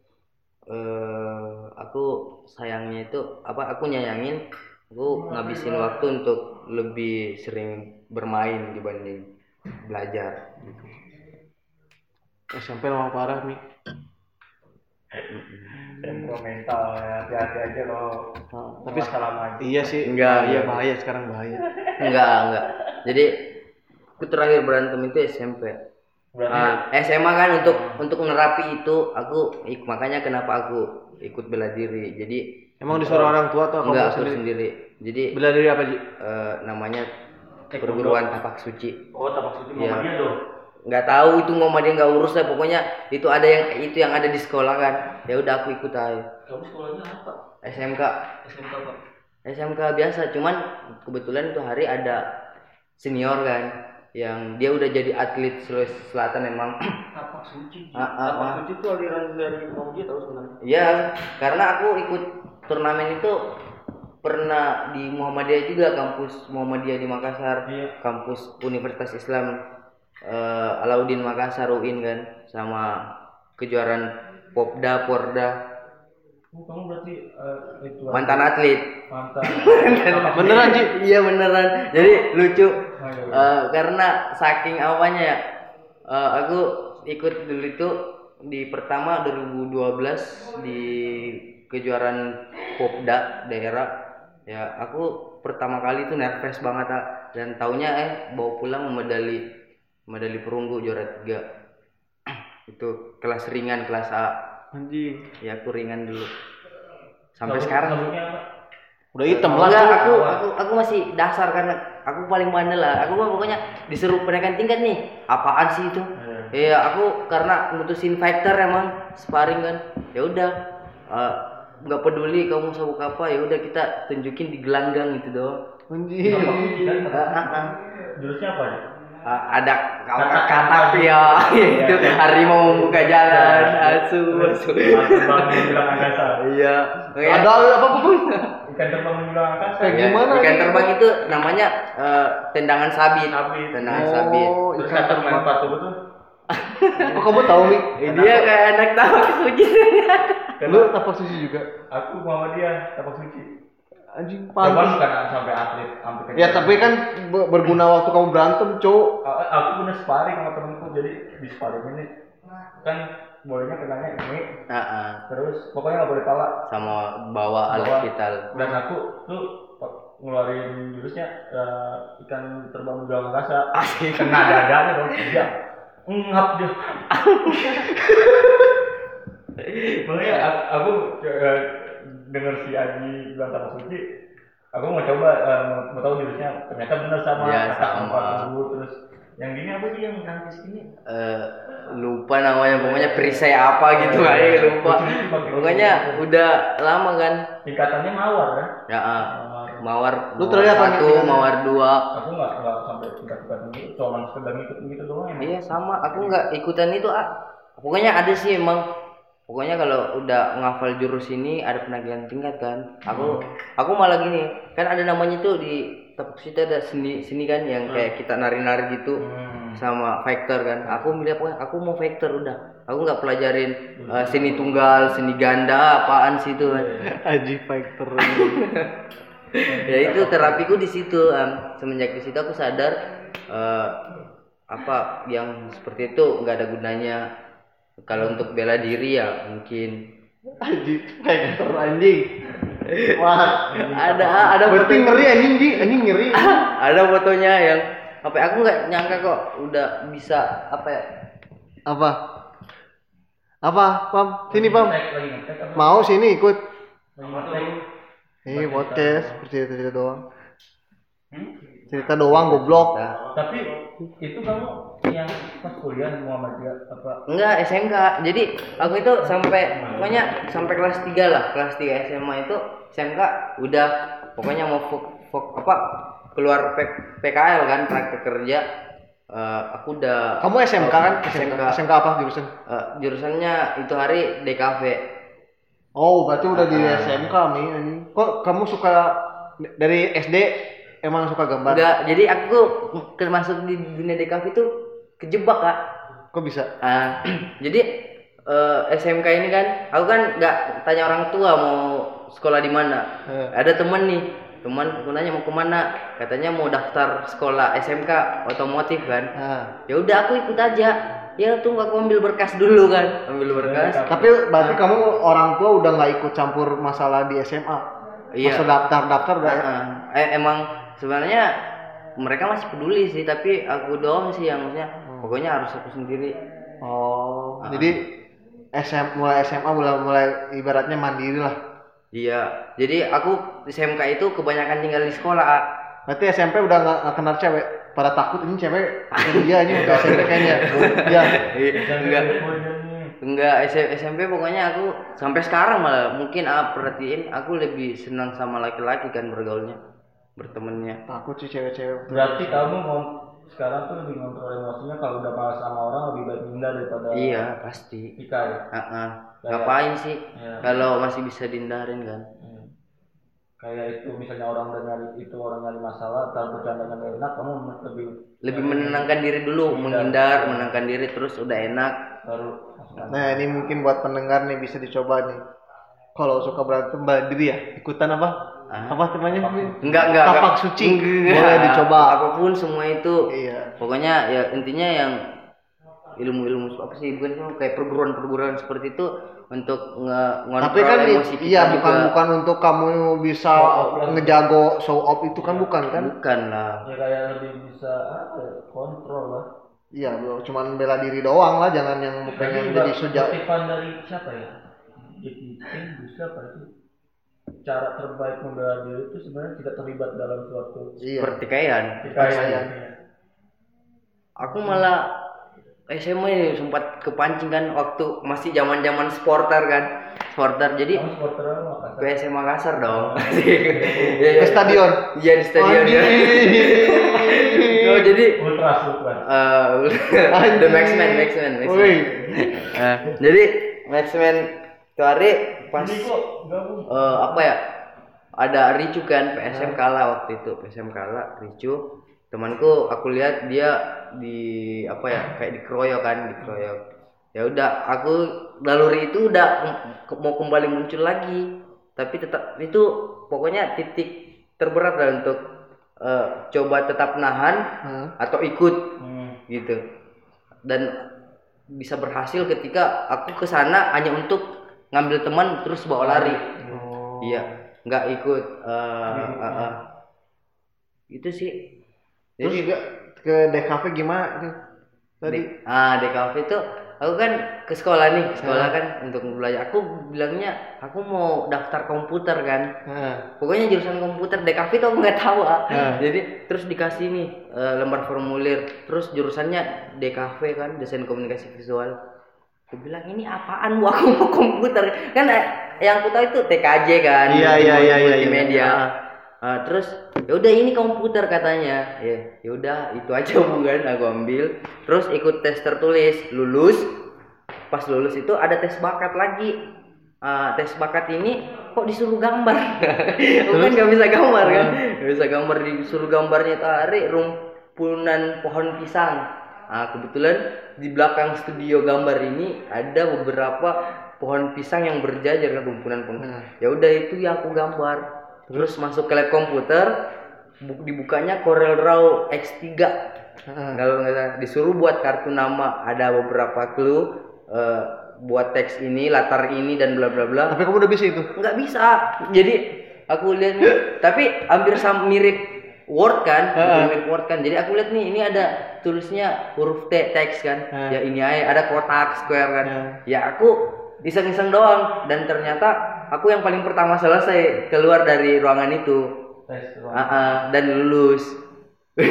Eh aku sayangnya itu apa aku nyayangin aku ngabisin waktu untuk lebih sering bermain dibanding belajar gitu. SMP memang parah nih. Temperamental ya, hati-hati aja kalau Nah, tapi maju. iya sih. Enggak, bahaya, enggak. bahaya sekarang bahaya. enggak enggak jadi aku terakhir berantem itu SMP berarti Ah, SMA kan untuk untuk nerapi itu aku ik- makanya kenapa aku ikut bela diri. Jadi Emang disuruh orang tua atau enggak aku sendiri? sendiri. Jadi Bela diri apa Ji? eh, namanya Taekwondo. perguruan tapak suci. Oh tapak suci Iya. Muhammadiyah dong nggak tahu itu mau dia nggak urus lah pokoknya itu ada yang itu yang ada di sekolah kan. Ya udah aku ikut aja. Kamu sekolahnya apa? SMK SMK apa? SMK biasa cuman kebetulan itu hari ada senior kan yang dia udah jadi atlet Sulawesi Selatan emang [CLEARS THROAT] tapak suci Ah, ah, tapak ah. suci itu aliran dari Muhammadiyah tahu sebenarnya Iya, karena aku ikut turnamen itu pernah di Muhammadiyah juga kampus Muhammadiyah di Makassar, Iya. kampus Universitas Islam eh, Alauddin Makassar UIN kan, sama kejuaraan Popda Porda oh, kamu berarti eh, itu mantan atlet. mantan [LAUGHS] Beneran Ji? iya beneran. Jadi lucu Oh, iya, iya. Eh, karena saking apanya ya, eh, aku ikut dulu itu di pertama 2012 di kejuaraan Popda daerah ya aku pertama kali itu nervous banget ah. dan taunya eh bawa pulang medali medali perunggu juara tiga [CLEARS THROAT] itu kelas ringan kelas A Anjing. ya aku ringan dulu sampai Sabuk- sekarang Udah hitam lah. Enggak, aku aku aku masih dasar karena aku paling bandel lah. Aku mah pokoknya disuruh penaikan tingkat nih. Apaan sih itu? Iya, aku karena mutusin fighter emang sparring kan. Ya udah eh, nggak peduli kamu sabuk apa ya udah kita tunjukin di gelanggang itu doang. Kan ah, ah. jurusnya apa ya Ah, ada Kata- kata ya. [LAUGHS] Itu harimau membuka jalan asu. Asu angkasa iya. Ada apa pun? ikan terbang menjulang angkasa. Ya, gimana ikan terbang itu namanya eh, tendangan sabit. Sabit. tendangan sabit. Oh, terus ikan terbang. melempar tuh betul? Oh, kamu tahu nih? Eh, dia kayak anak tahu suci Lu tapak suci juga? aku Muhammadiyah tapak suci Anjing pantas. bukan sampai atlet sampai ke Ya tapi kan be- berguna waktu kamu berantem, cowok. Aku punya sparring sama temenku jadi di sparring ini. Kan bolanya kenanya ini Ah, ah. terus pokoknya nggak boleh pala sama bawa alat vital dan aku tuh ngeluarin jurusnya eh, ikan terbang menjulang angkasa. Asik. Kena dadanya dong. Dia ngap dia. [LAUGHS] Makanya aku, aku eh, denger si Aji bilang tapak suci aku mau coba eh, mau, tahu jurusnya. Ternyata benar sama Iya, kata sama. empat dulu terus yang gini apa sih yang nangkis ini? Eh, lupa namanya. Pokoknya perisai apa gitu aja iya. lupa. Pokoknya udah lama kan. Tingkatannya mawar kan? Ya ah. Mawar. Lu mawar terlihat satu mawar dua. Aku nggak nggak sampai tingkat-tingkatan gitu cuma sekedar ngikut gitu doang emang iya sama. Aku nggak ikutan itu ah. Pokoknya ada sih emang pokoknya kalau udah ngafal jurus ini ada penampilan tingkat kan. Aku aku malah gini kan ada namanya tuh di tepuk situ ada seni seni kan yang kayak kita nari-nari gitu Hmm. sama fighter kan. Aku milih pokoknya aku mau fighter udah. Aku nggak pelajarin eh, seni tunggal seni ganda apaan sih itu kan. Anjing fighter. [LAUGHS] ya itu terapiku di situ Am. semenjak di situ aku sadar eh, apa yang seperti itu nggak ada gunanya kalau untuk bela diri ya mungkin Anjing fighter anjing. Wah. ada ada Berarti foto ngeri anjing, Ji. Anjing ngeri. [LAUGHS] ada fotonya yang apa ya, aku nggak nyangka kok udah bisa apa ya Apa? Apa, Pam? Sini, Pam. Mau sini ikut. Ini podcast cerita cerita doang. Hmm? Cerita doang goblok. Tapi itu kamu yang pas kuliah di Muhammadiyah apa? enggak SMK jadi aku itu sampai pokoknya sampai kelas 3 lah kelas 3 SMA itu SMK udah pokoknya mau fok, fok- apa keluar P, PKL kan praktek kerja Eh, aku udah Kamu SMK kan? SMK. SMK apa jurusan? Eh, jurusannya itu hari DKV Oh, berarti udah di Ah. SMK Mi anjing. Kok kamu suka dari SD emang suka gambar? enggak jadi aku termasuk di dunia DKV itu kejebak kak Kok bisa? Ah, [CLEARS THROAT] jadi eh, SMK ini kan aku kan nggak tanya orang tua mau sekolah di mana Eh. ada temen nih teman aku nanya mau ke mana katanya mau daftar sekolah SMK otomotif kan Nah. ya udah aku ikut aja ya tunggu aku ambil berkas dulu kan ambil berkas Tapi berarti kamu orang tua udah nggak ikut campur masalah di SMA? Iya. Masa daftar daftar udah ya? Ah, eh, emang sebenarnya mereka masih peduli sih tapi aku doang sih yang maksudnya pokoknya harus aku sendiri Oh, Ah. jadi SM mulai SMA mulai mulai ibaratnya mandiri lah. iya jadi aku SMK itu kebanyakan tinggal di sekolah A. Berarti SMP udah nggak kenal cewek. Pada takut ini cewek ini dia ini [LAUGHS] udah SMP kayaknya. Ya. enggak enggak S- SMP pokoknya aku sampai sekarang malah mungkin A perhatiin aku lebih senang sama laki-laki kan bergaulnya bertemannya Takut sih cewek-cewek. Berarti kamu mau sekarang tuh lebih ngontrol emosinya kalau udah malas sama orang lebih baik pindah daripada iya pasti nikah ya. Ah-ah. ngapain sih Iya. kalau masih bisa dihindarin kan Hmm. Kayak itu misalnya orang udah nyari itu orang nyari masalah, ntar bercandanya gak enak, kamu lebih lebih menenangkan diri dulu menghindar menenangkan diri terus udah enak baru. Nah ini mungkin buat pendengar nih bisa dicoba nih. Kalau suka berantem bela diri ya ikutan apa? Apa namanya? enggak enggak Tapak enggak. suci. Enggak. Boleh dicoba. apa pun semua itu Iya. pokoknya ya intinya yang ilmu-ilmu apa sih bukan itu kayak perguruan-perguruan seperti itu untuk nge ngontrol Tapi kan emosi kita iya juga. bukan bukan untuk kamu bisa ngejago show off itu kan bukan kan? bukan lah Ya kayak lebih bisa apa ya, kontrol lah. Iya, cuman bela diri doang lah, jangan yang pengen jadi sejak. Kutipan dari siapa ya? Jadi bisa apa itu? Cara terbaik membela diri itu sebenarnya tidak terlibat dalam suatu Iya. pertikaian pertikaian. aku malah SMA ini sempat kepancing kan waktu masih zaman-zaman sporter kan sporter jadi supporter apa Makassar? PSM Makassar dong Iya, [LAUGHS] iya. Ke stadion. iya di stadion ya [LAUGHS] oh, jadi Ultras, ultras. uh, [LAUGHS] the Maxman Maxman Maxman. Eh, jadi Maxman itu hari pas eh, apa ya? Ada Ricu kan PSM kalah waktu itu PSM kalah Ricu. Temanku aku lihat dia di apa ya kayak dikeroyok kan dikeroyok. Ya udah aku naluri itu udah mau kembali muncul lagi. Tapi tetap itu pokoknya titik terberat lah untuk eh, coba tetap nahan Hah? atau ikut Hmm. gitu. Dan bisa berhasil ketika aku ke sana hanya untuk ngambil teman terus bawa lari Oh. iya nggak ikut eh, eh, eh. itu sih Terus jadi juga ke DKV gimana tuh? Tadi. di, ah kafe itu aku kan ke sekolah nih ke sekolah kan untuk belajar aku bilangnya aku mau daftar komputer kan Nah, pokoknya jurusan komputer DKV tuh aku nggak tahu ah. Nah. jadi terus dikasih nih eh, lembar formulir terus jurusannya DKV kan desain komunikasi visual aku bilang ini apaan bu? Aku mau komputer. Kan eh, yang aku tahu itu TKJ kan Iya, iya, iya, iya, multimedia. Iya. Ah, terus ya udah ini komputer katanya. Ya ya udah itu aja [LAUGHS] bukan aku ambil. Terus ikut tes tertulis lulus. Pas lulus itu ada tes bakat lagi. Ah, tes bakat ini kok disuruh gambar? [LAUGHS] Aku kan nggak bisa gambar kan? Nggak bisa gambar disuruh gambarnya tarik rumpunan pohon pisang ah kebetulan di belakang studio gambar ini ada beberapa pohon pisang yang berjajar rumpunan pohon Nah. ya udah itu yang aku gambar terus masuk ke lab komputer bu- dibukanya Corel Draw X3 Heeh. kalau nggak salah disuruh buat kartu nama ada beberapa clue eh, buat teks ini latar ini dan bla bla bla Tapi kamu udah bisa itu? nggak bisa jadi aku lihat tapi hampir sama mirip Word kan? Hampir mirip Word kan? Jadi aku lihat nih ini ada tulisnya huruf T teks kan? Heeh. ya ini aja ada kotak square kan? Heeh. ya aku iseng-iseng doang. Dan ternyata aku yang paling pertama selesai keluar dari ruangan itu. Tes. Ah, ah, dan lulus. [LAUGHS]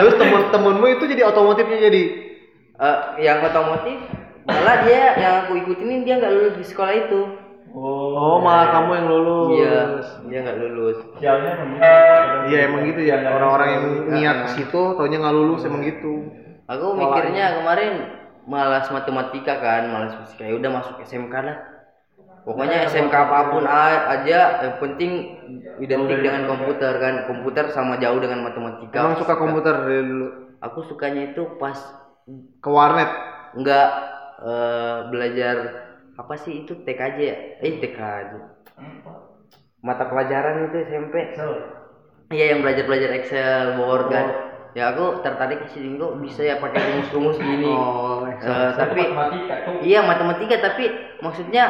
Terus temen-temenmu itu jadi otomotifnya jadi? Eh, yang otomotif malah dia yang aku ikutin dia nggak lulus di sekolah itu Oh, malah kamu yang lulus. iya dia nggak lulus Sialnya begitu. Iya emang gitu ya orang-orang yang niat ke situ taunya nggak lulus emang gitu. Aku mikirnya kemarin malas matematika kan, malas fisika. Ya udah masuk SMK lah. Pokoknya SMK apa pun aja, yang penting identik dengan komputer kan. Komputer sama jauh dengan matematika. Emang suka komputer dari dulu. Aku sukanya itu pas Ke warnet. nggak eh, belajar apa sih itu TKJ ya? Eh TKJ. Mata pelajaran itu SMP. Iya yang belajar belajar Excel, Word kan. Ya aku tertarik sih kok bisa ya pakai rumus-rumus gini. Oh, Eh, tapi matematika iya matematika tapi maksudnya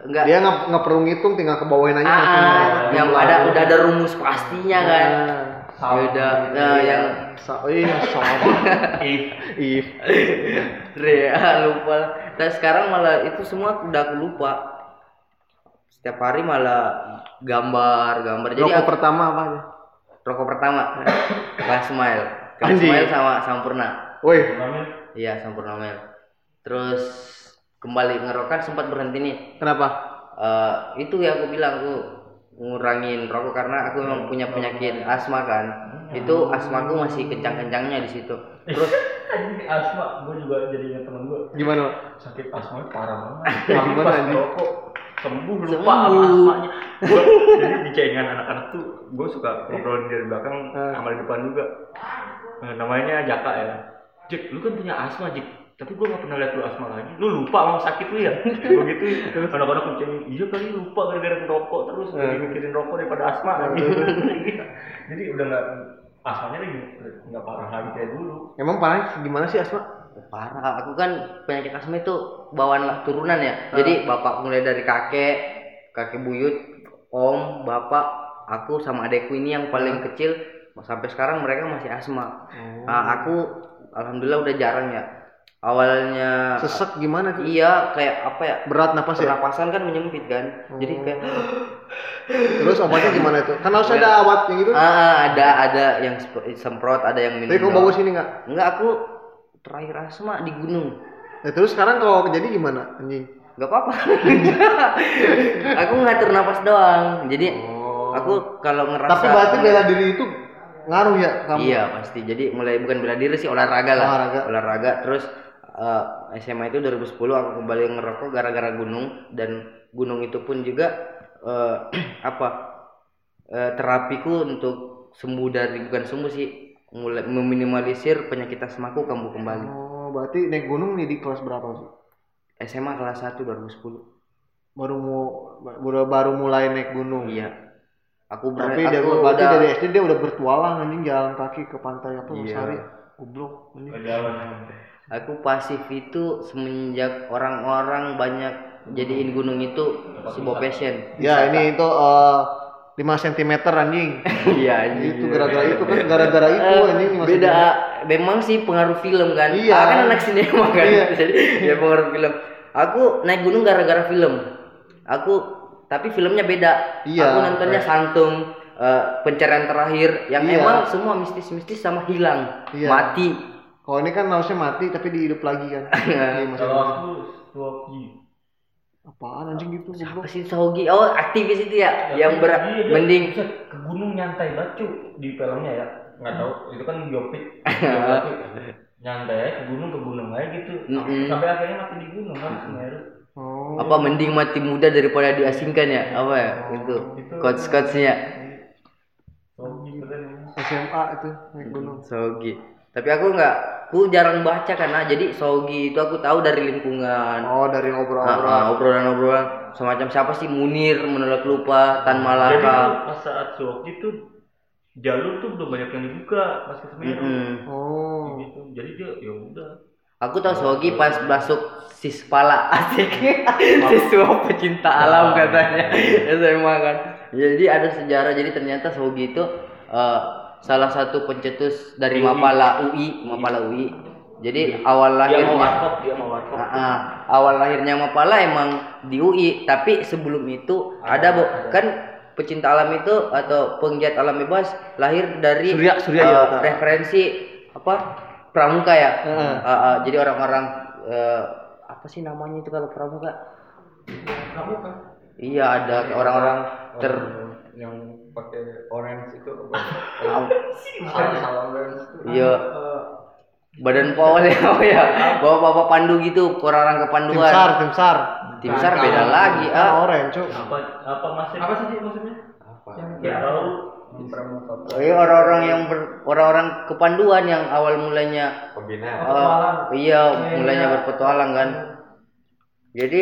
enggak dia nggak nggak perlu ngitung tinggal ke bawain aja ah, yang ada udah ada rumus pastinya kan. Nah, Beda. Nah, yang Sa iya, sama. [LAUGHS] Ih, If. Rea lupa. Dan sekarang malah itu semua udah aku lupa. Setiap hari malah gambar, gambar. Jadi Rokok aku, pertama apa rokok pertama Class Smile. Anjing. Smile sama Sampurna. Woi, Iya, Sampurna Mel. Terus kembali ngerokok sempat berhenti nih. kenapa? Eh, itu ya aku bilang aku ngurangin rokok karena aku memang punya penyakit asma kan. Itu asmaku masih kencang-kencangnya di situ. Terus [LAUGHS] anjing asma, gue juga jadi ingat temen gue Gimana? Sakit asma parah banget. [LAUGHS] Pas anjing? rokok sembuh lupa Sembuh. sama asmanya. Gua, jadi di cengengan anak-anak tuh gue suka ngobrolin dari belakang Eh. sama di depan juga. Eh, namanya Jaka ya. Jek, lu kan punya asma Jek. Tapi gue gak pernah lihat lu asma lagi. Lu lupa sama sakit lu ya? Begitu anak-anak kucing, iya kali lupa gara-gara ngerokok terus lebih mikirin rokok daripada asma. [LAUGHS] Jadi udah gak asmanya lagi nggak parah lagi kayak dulu. Emang parahnya gimana sih Asma? parah, aku kan penyakit asma itu bawaan lah turunan ya. Jadi bapak mulai dari kakek, kakek buyut, om, bapak, aku sama adekku ini yang paling kecil sampai sekarang mereka masih asma. Nah, aku alhamdulillah udah jarang ya. Awalnya Sesek gimana tuh? iya kayak apa ya? Berat napas ya? Pernapasan kan menyempit kan. Jadi kayak Terus obatnya [LAUGHS] gimana itu? Kan harusnya ada obat yang itu. ah, ada ada yang semprot, ada yang minum. Tapi doang. bawa sini nggak? Enggak, aku terakhir asma di gunung. Nah, terus sekarang kalau kejadi gimana anjing? Gak apa-apa. [LAUGHS] aku ngatur napas doang. Jadi Oh. aku kalau ngerasa Tapi berarti bela diri itu ngaruh ya kamu? Iya pasti. Jadi mulai bukan bela diri sih olahraga lah. Olahraga. Olahraga. Terus eh, SMA itu 2010 aku kembali ngerokok gara-gara gunung dan gunung itu pun juga eh, [CLEARS THROAT] apa eh, terapiku untuk sembuh dari bukan sembuh sih mulai meminimalisir penyakit asmaku kambuh kembali. Oh, berarti naik gunung nih di kelas berapa sih? SMA kelas 1 2010. Baru mau baru, baru mulai naik gunung. Iya. Aku ber Tapi aku dia berarti udah- dari SD dia udah bertualang anjing jalan kaki ke pantai apa Iya. Losari. Goblok anjing. Aku pasif itu semenjak orang-orang banyak jadiin gunung itu sebuah passion. Ya, ini itu eh 5 cm anjing. [LAUGHS] Iya anjing. itu gara-gara itu kan gara-gara itu Eh, anjing 5 beda memang sih pengaruh film kan Iya. Ah, kan anak sinema kan Iya. [LAUGHS] jadi ya pengaruh film aku naik gunung gara-gara film aku tapi filmnya beda Iya, aku nontonnya santung eh, pencarian terakhir yang Iya. emang semua mistis-mistis sama hilang Iya. mati Kalau ini kan harusnya mati tapi dihidup lagi kan. [LAUGHS] Iya, masih Kalau ada. aku Suwoki. Apaan anjing gitu apa goblok. sih Sogi oh aktivis itu ya yang ber Iya, dia mending ke gunung nyantai banget cu di filmnya ya. Nggak tahu, itu kan biopik. [LAUGHS] Nyantai aja ke gunung ke gunung aja gitu. Sampai akhirnya mati di gunung kan Semeru. Oh. apa mending mati muda daripada diasingkan ya apa ya itu itu. quotes quotesnya Suwoki keren. SMA itu naik gunung. Sogi. Tapi aku nggak, aku jarang baca karena jadi Sogi itu aku tahu dari lingkungan. Oh, dari Ah, ngobrol-ngobrol. ah, obrolan-obrolan semacam siapa sih Munir menolak lupa Tan Jadi Malaka. tuh pas saat Suwoki tuh jalur tuh belum banyak yang dibuka pas ke Semeru. Mm-mm. Oh. Gitu. Jadi dia ya udah. Aku tahu Sogi pas masuk Sispala [LAUGHS] asik siswa pecinta alam katanya [LAUGHS] SMA kan. Jadi ada sejarah jadi ternyata Sogi itu eh, salah satu pencetus dari UI. Mapala UI, Mapala UI. Jadi awal Dia mau lahirnya warkop, dia mau warkop. Ah, ah. awal lahirnya Mapala emang di UI, tapi sebelum itu ada, Bu, kan pecinta alam itu atau penggiat alam bebas lahir dari Surya- Surya eh, Yata. referensi apa pramuka ya. Heeh. Ah, ah, jadi orang-orang eh, apa sih namanya itu kalau pramuka? Kamu kan Iya ada orang-orang ter yang pakai orange itu iya. Badan pawal ya apa ya. Bawa bapak pandu gitu orang-orang Tim kepanduan SAR, tim SAR. tim sar beda lagi Ah, ah. orange, Cuk. apa apa masih apa sih maksudnya? Tahu. Pramuka Iya orang-orang yang ber- orang-orang kepanduan yang awal mulanya eh, iya mulanya berpetualang kan. Jadi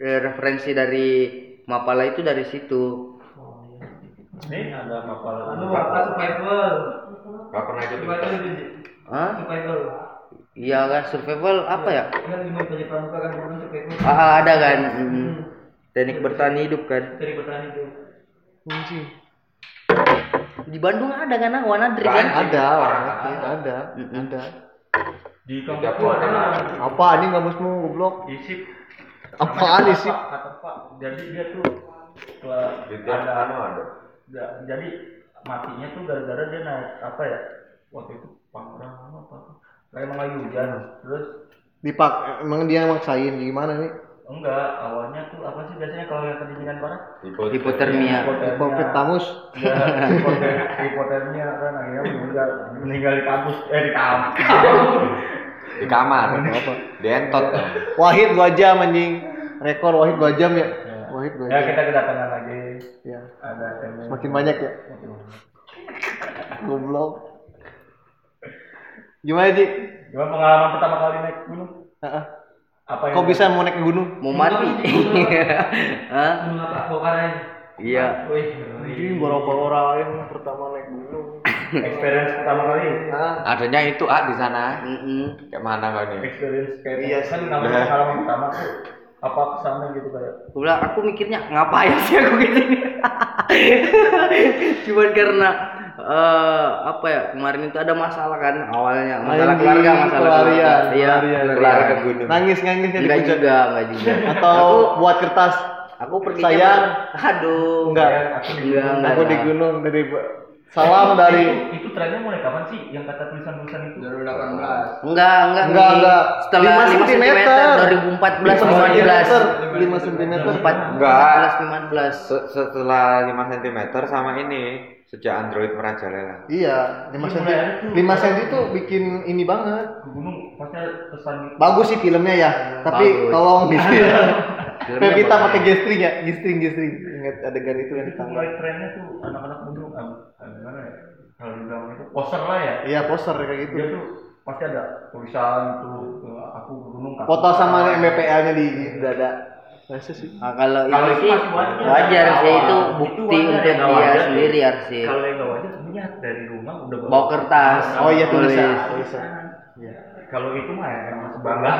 eh, referensi dari Mapala itu dari situ. Ini ada mapala Anu apa survival? nggak pernah ikut Survival itu Hah? survival. Iya kan survival apa ya? Kan gimana banyak pramuka kan survival. Ah, ah, ada kan. Mm. Teknik bertahan hidup kan. Dari bertahan itu. Anjing. Di Bandung ada kan One Hundred kan? Ada, ada, ada. Di orang ada Apa anjing kampusmu goblok? isip Apaan isi? kata pak jadi dia tuh ada anu ada. Ya, jadi matinya tuh gara-gara dia naik apa ya waktu itu panggilan apa kayak emang lagi hujan terus Dipak, emang dia maksain gimana nih? enggak awalnya tuh apa sih biasanya kalau yang kedinginan parah Hipotermia. Hipotemus. ya hipoter- hipotermia kan akhirnya meninggal meninggal di kampus eh di kampus [LAUGHS] Di kamar. Apa? Di entot. Wahid 2 jam anjing. Rekor Wahid 2 jam ya. Wahid 2 ya jam. kita kedatangan lagi Ya. ada temen Semakin banyak ya. Goblok. Gimana, Ji? gimana pengalaman pertama kali naik gunung Heeh. apa yang Kok bisa mau naik gunung? Mau mati? [LAUGHS] Hah? Gunung apa? Bokarai. Iya. Wih, Anjing berapa orang pertama naik gunung? [LAUGHS] experience pertama kali Nah, Adanya itu ah di sana. Mm-mm. Kayak mana kau nih? experience kayak Iya kan sih. namanya pengalaman pertama tuh apa kesannya gitu kayak Aku bilang, aku mikirnya ngapain sih aku gitu [LAUGHS] cuman karena eh apa ya kemarin itu ada masalah kan awalnya. Masalah keluarga masalah keluarga. Iya pelarian. Keluar ke gunung. nangis nangis ya enggak juga enggak juga. [LAUGHS] Atau buat kertas. Aku pergi Sayang. aduh. Enggak. enggak enggak aku di gunung dari salam dari itu, itu trennya mulai kapan sih yang kata tulisan-tulisan itu 2018. enggak enggak Enggak, enggak. setelah 5 5 cm sentimeter. 2014 5 cm 15 Enggak. 14 15 Se- Setelah 5 cm sama ini sejak Android merajalela. Iya, 5 Iya, cm. mulai ada tuh. 5 cm tuh bikin ini banget. gunung pasti ada pesan gitu Bagus sih filmnya ya, tapi Bagus. tolong Filmnya [LAUGHS] Pevita pakai gestring ya, gestring gestring. Ingat adegan itu yang di itu kamar. mulai trennya tuh anak-anak gunung ah, ah, gimana ya kalau dibilang itu poster lah ya Iya, poster kayak gitu. dia tuh pasti ada tulisan tuh eh, aku gunung Foto sama. MBPL-nya di di dada. Masa sih? Nah, kalau, Kalau itu sih masih wajar. wajar sih Awal. itu bukti wajar, untuk dia wajar sendiri sih. kalau yang nggak wajar sebenarnya dari rumah udah Bawa kertas. Oh iya Tulis. tulisan. Tulisan. Iya. kalau itu mah ya emang sebangga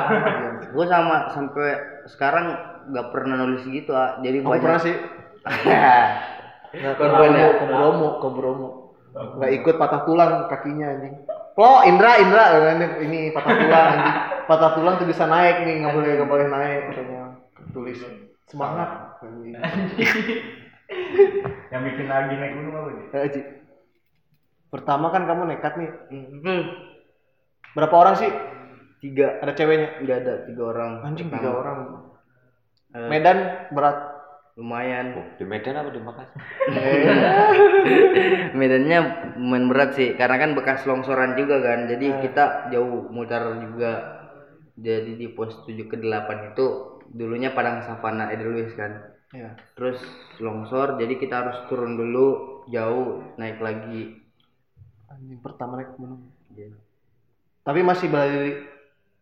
Gue sama sampai sekarang nggak pernah nulis gitu ah. Jadi banyak. pernah sih. Nah, ke Korban Bromo, ya? ke Bromo, ke Bromo. Nggak ikut patah tulang kakinya anjing. Plo, Indra, Indra, ini, ini patah tulang anjing. Patah tulang tuh bisa naik nih, nggak boleh nggak boleh naik katanya. Tulis semangat. anjing. yang bikin lagi naik gunung apa nih Eh. Pertama kan kamu nekat nih. Hmm, Berapa orang sih? tiga. Ada ceweknya? Nggak ada tiga orang. Anjing tiga orang. Eh, Medan berat. lumayan. Oh, di Medan apa di Makassar? [LAUGHS] Medannya lumayan berat sih, karena kan bekas longsoran juga kan. Jadi Hmm. kita jauh mutar juga. Jadi di pos 7 ke 8 itu dulunya padang savana Edelweiss kan. Iya. Terus longsor, jadi kita harus turun dulu jauh naik lagi. Anjing pertama naik gunung. Iya. Tapi masih dari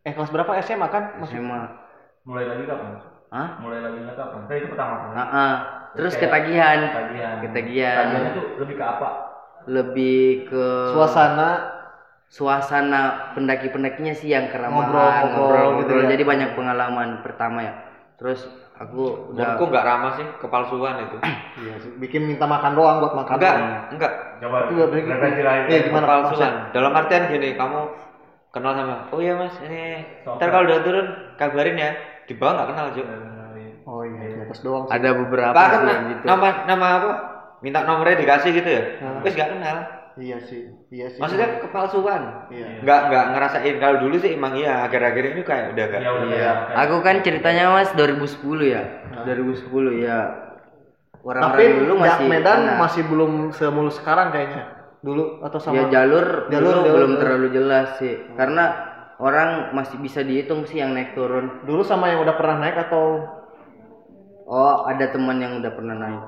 eh kelas berapa SMA kan? Masih SMA. mulai lagi kapan Hah? mulai lagi kapan saya itu pertama kali Ah, ah. Terus Kayak ketagihan. Ketagihan. Ketagihan. Ketagihannya tuh lebih ke apa? Lebih ke suasana suasana pendaki-pendakinya sih yang keramahan, Ngobrol-ngobrol ngobrol-ngobrol. gitu ya. Jadi banyak pengalaman pertama ya. Terus aku udah Menurutku nggak ramah sih, kepalsuan itu. [COUGHS] iya sih. Bikin minta makan doang buat makan. Enggak, doang. enggak. Coba Itu nggak referensi lain. Iya, gimana? Kepalsuan. Dalam artian gini, kamu kenal sama, oh iya mas, ini ntar kalau udah turun kabarin ya. Di bawah nggak kenal juga. Oh iya, di atas doang sih. ada beberapa Bahkan yang gitu. nama nama apa? Minta nomornya dikasih gitu ya. Hah. Wes nggak kenal. Iya sih. Iya sih. Maksudnya kepalsuan. iya. Nggak nggak ngerasain. Kalau dulu sih emang iya. Akhir-akhir ini kayak udah gak. Ya udah. Iya. Aku kan ceritanya Mas 2010 ya. 2010 ya. Orang-orang Tapi dulu ya, masih Medan kena. masih belum semulus sekarang kayaknya. Dulu atau sama ya jalur Jalur, dulu jalur, belum jalur. terlalu jelas sih. Karena orang masih bisa dihitung sih yang naik turun. dulu sama yang udah pernah naik atau Oh, ada teman yang udah pernah naik.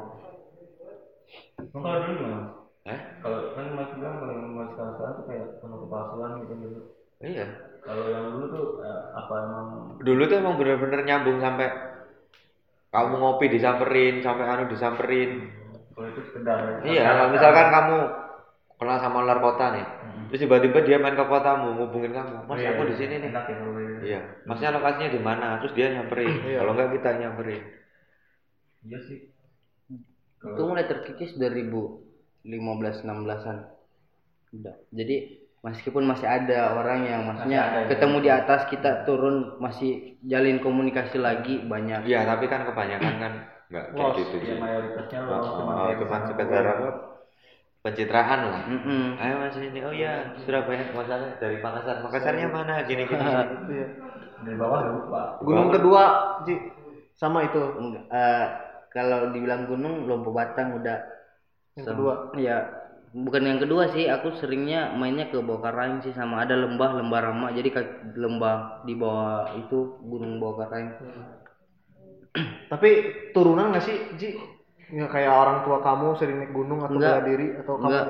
Kalau dulu gimana? Eh? Kalau kan Mas bilang kalau yang Mas sekarang sekarang tuh kayak penuh kepalsuan gitu gitu. Iya. Kalau yang dulu tuh eh, apa emang Dulu tuh emang bener-bener nyambung sampai kamu ngopi disamperin, sampai anu disamperin. kalau itu sekedar Iya, kalau misalkan kamu kenal sama luar kota nih, terus tiba-tiba dia main ke kotamu, ngubungin kamu, mas Iya, aku di sini nih. Enak ya. Iya, masnya lokasinya di mana? Terus dia nyamperin. Kalau enggak kita nyamperin. Iya sih. Itu mulai terkikis 2000 15 16-an. Udah. Jadi meskipun masih ada orang yang maksudnya ketemu di atas kita turun masih jalin komunikasi lagi banyak. Iya, tapi kan kebanyakan kan nggak kayak gitu ya sih. mayoritasnya Oh, cuma oh, sekedar apa? Pencitraan lah. Mm-mm. Ayo mas ini, oh iya Surabaya, Makassar dari Makassar. Makassarnya mana? Gini gini. gini. [LAUGHS] Iya. dari bawah lupa Gunung kedua, Ji. Sama itu. Eh, kalau dibilang gunung Lompo Batang udah Yang kedua. Iya, bukan yang kedua sih. Aku seringnya mainnya ke Bawakaraeng sih sama ada lembah lembah Rama. Jadi lembah di bawah itu Gunung Bawakaraeng. Tapi turunan nggak sih, Ji? Nggak kayak orang tua kamu sering naik gunung atau Enggak. bela diri atau kamu Enggak,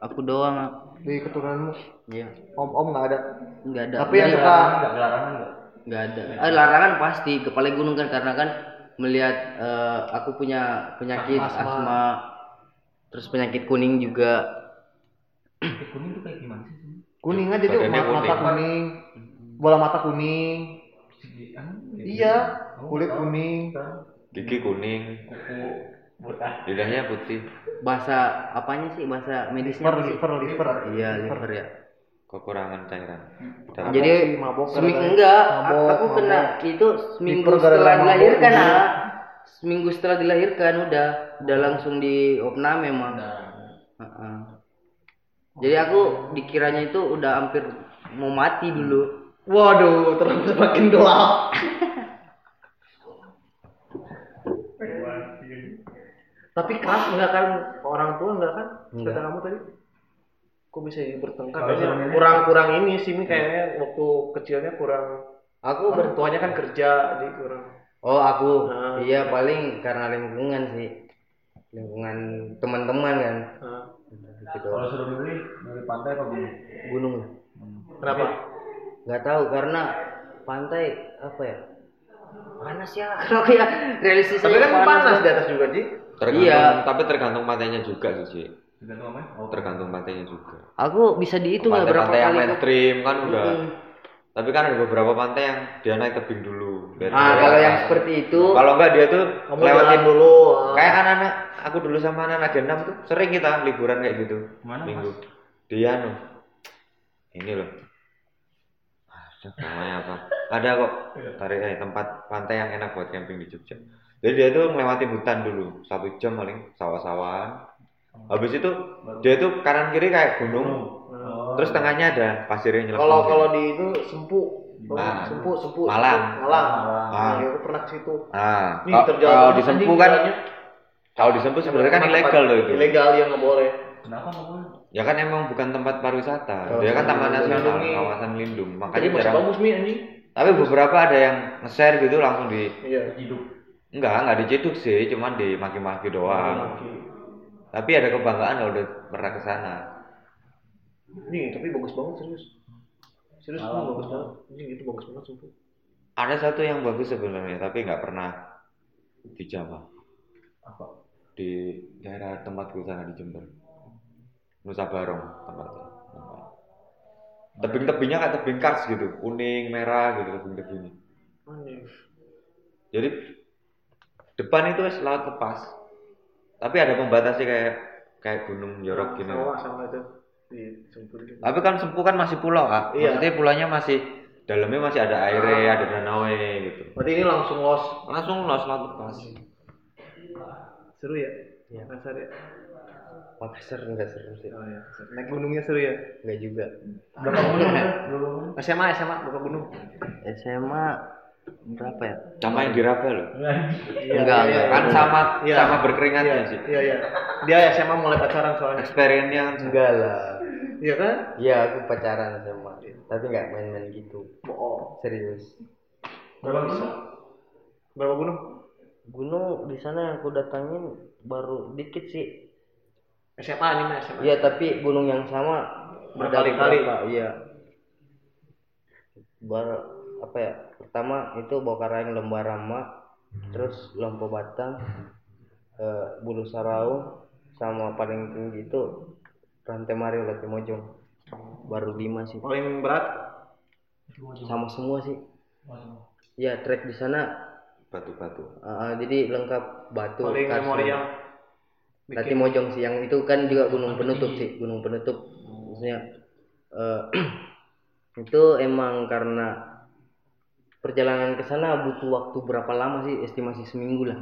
aku doang. di keturunanmu Iya, om-om nggak ada. enggak ada. Tapi yang suka nggak larangan nggak enggak ada. Eh, larangan pasti kepala gunung kan karena kan melihat eh, aku punya penyakit Asma. asma. terus penyakit kuning juga. kuning tuh kayak gimana sih kuning aja tuh, mata, kuning. kuning, bola mata kuning. Ah, Iya, Oh, kulit kuning. Gigi kuning, kuku buta lidahnya putih. Bahasa apanya sih bahasa medisnya? Liver, liver, liver. Iya, liver ya. Kekurangan cairan. Mabok Jadi mabok seminggu gara-gara- enggak, mabok, aku kena mabok. itu seminggu Liver setelah dilahirkan iya. ah. Seminggu setelah dilahirkan udah udah langsung di opnam memang. Heeh. Jadi aku dikiranya itu udah hampir mau mati dulu. Waduh, terus semakin gelap. [LAUGHS] Tapi keras enggak kan orang tua enggak kan? Enggak. Kata kamu tadi. Kok bisa jadi bertengkar? Kayaknya kurang-kurang ini sih Mi kayaknya waktu kecilnya kurang Aku ber orang tuanya kan kerja jadi kurang. Oh, aku. Nah. Iya, paling karena lingkungan sih. Lingkungan teman-teman kan. Nah, Gitu. kalau suruh milih dari pantai apa gunung Gunung. kenapa? nggak tahu karena pantai apa ya? Panas ya. [LAUGHS] Kalau ya realistis Tapi kan panas ya. di atas juga, Ji. Tergantung, Iya. tapi tergantung pantainya juga sih. Ci. tergantung apa oh Tergantung pantainya juga. Aku bisa dihitung lah berapa yang kali. aku- mainstream kan udah. Mm. Tapi kan ada beberapa pantai yang dia naik tebing dulu. Biar Ah, dia kalau atas. yang seperti itu, Kalau enggak dia tuh Kamu lewatin jalan dulu. Kayak anak-anak aku dulu sama anak-anak Gen 6 tuh sering kita liburan kayak gitu. Mana, Minggu. Di anu. Ini loh. Namanya apa? Ada kok tarik eh, tempat pantai yang enak buat camping di Jogja. Jadi dia tuh ngelewatin hutan dulu, satu jam paling sawah-sawahan. Habis itu dia tuh kanan kiri kayak gunung, oh, terus tengahnya ada pasirnya nyelem. Kalau kalau di itu sempu. Nah. sempu, sempu. Malang. Malang. Ah. Iya, aku pernah ke situ. Nah, Ih, kalau- di Sempu kan, kalau di Sempu sebenarnya kan ilegal loh itu. Ilegal yang nggak boleh. kenapa nggak boleh Ya kan emang bukan tempat pariwisata, Oh, dia kan taman nasional, kawasan lindung. Makanya jarang. bagus anjing. Tapi beberapa ada yang nge-share gitu langsung di Iya. hidup enggak, enggak diciduk sih, cuman dimaki-maki doang. Oke. Tapi ada kebanggaan kalau udah pernah ke sana. Nih, tapi bagus banget serius. Serius ini bagus banget. Anjing itu bagus banget sumpah. Ada satu yang bagus sebenarnya, tapi nggak pernah di Jawa. apa Di daerah tempatku sana di Jember. Nusa Barong tempatnya. namanya. Tebing-tebingnya kayak tebing kars gitu, kuning, merah gitu tebing-tebingnya. Jadi depan itu wes laut lepas. Tapi ada pembatasnya kayak kayak gunung jorok gini. Sawah sama itu di sempu itu. Tapi kan Sempu kan masih pulau, Kak. Iya. Maksudnya pulaunya masih dalamnya masih ada airnya, ada danau gitu. Berarti ini langsung los. Langsung los laut lepas. Seru ya? Iya. Makassar ya? Makassar enggak seru sih. Oh ya. Naik gunungnya seru ya? Enggak juga. berapa gunung belum SMA, SMA, bukan gunung. SMA berapa ya? Sama yang di Raba loh. Iya, Enggak, iya, enggak. iya. Kan sama Iya. sama berkeringatnya Iya, sih. Iya, iya. Dia SMA mulai pacaran soalnya. Experience-nya kan Enggak lah. Iya kan? Iya, aku pacaran sama. Tapi enggak main-main gitu. Bohong. Serius. berapa gunung Berapa gunung? Gunung di sana yang aku datangin baru dikit sih. SMA ini mah SMA. Iya, tapi gunung yang sama Berkali-kali. Iya. Bar apa ya? Pertama itu Bokarang Lembah Rama, terus Lompo Batang, eh, Bulu Sarau, sama paling tinggi itu Rantai Mario Latimojong. Baru lima sih. Paling berat Sama semua sih. Ya trek di sana batu-batu. uh, jadi lengkap batu. paling memorial. Lati Mojong sih yang itu kan juga gunung penutup sih, gunung penutup. Maksudnya eh, [CLEARS THROAT] itu emang karena perjalanan ke sana butuh waktu berapa lama sih? Estimasi seminggu lah.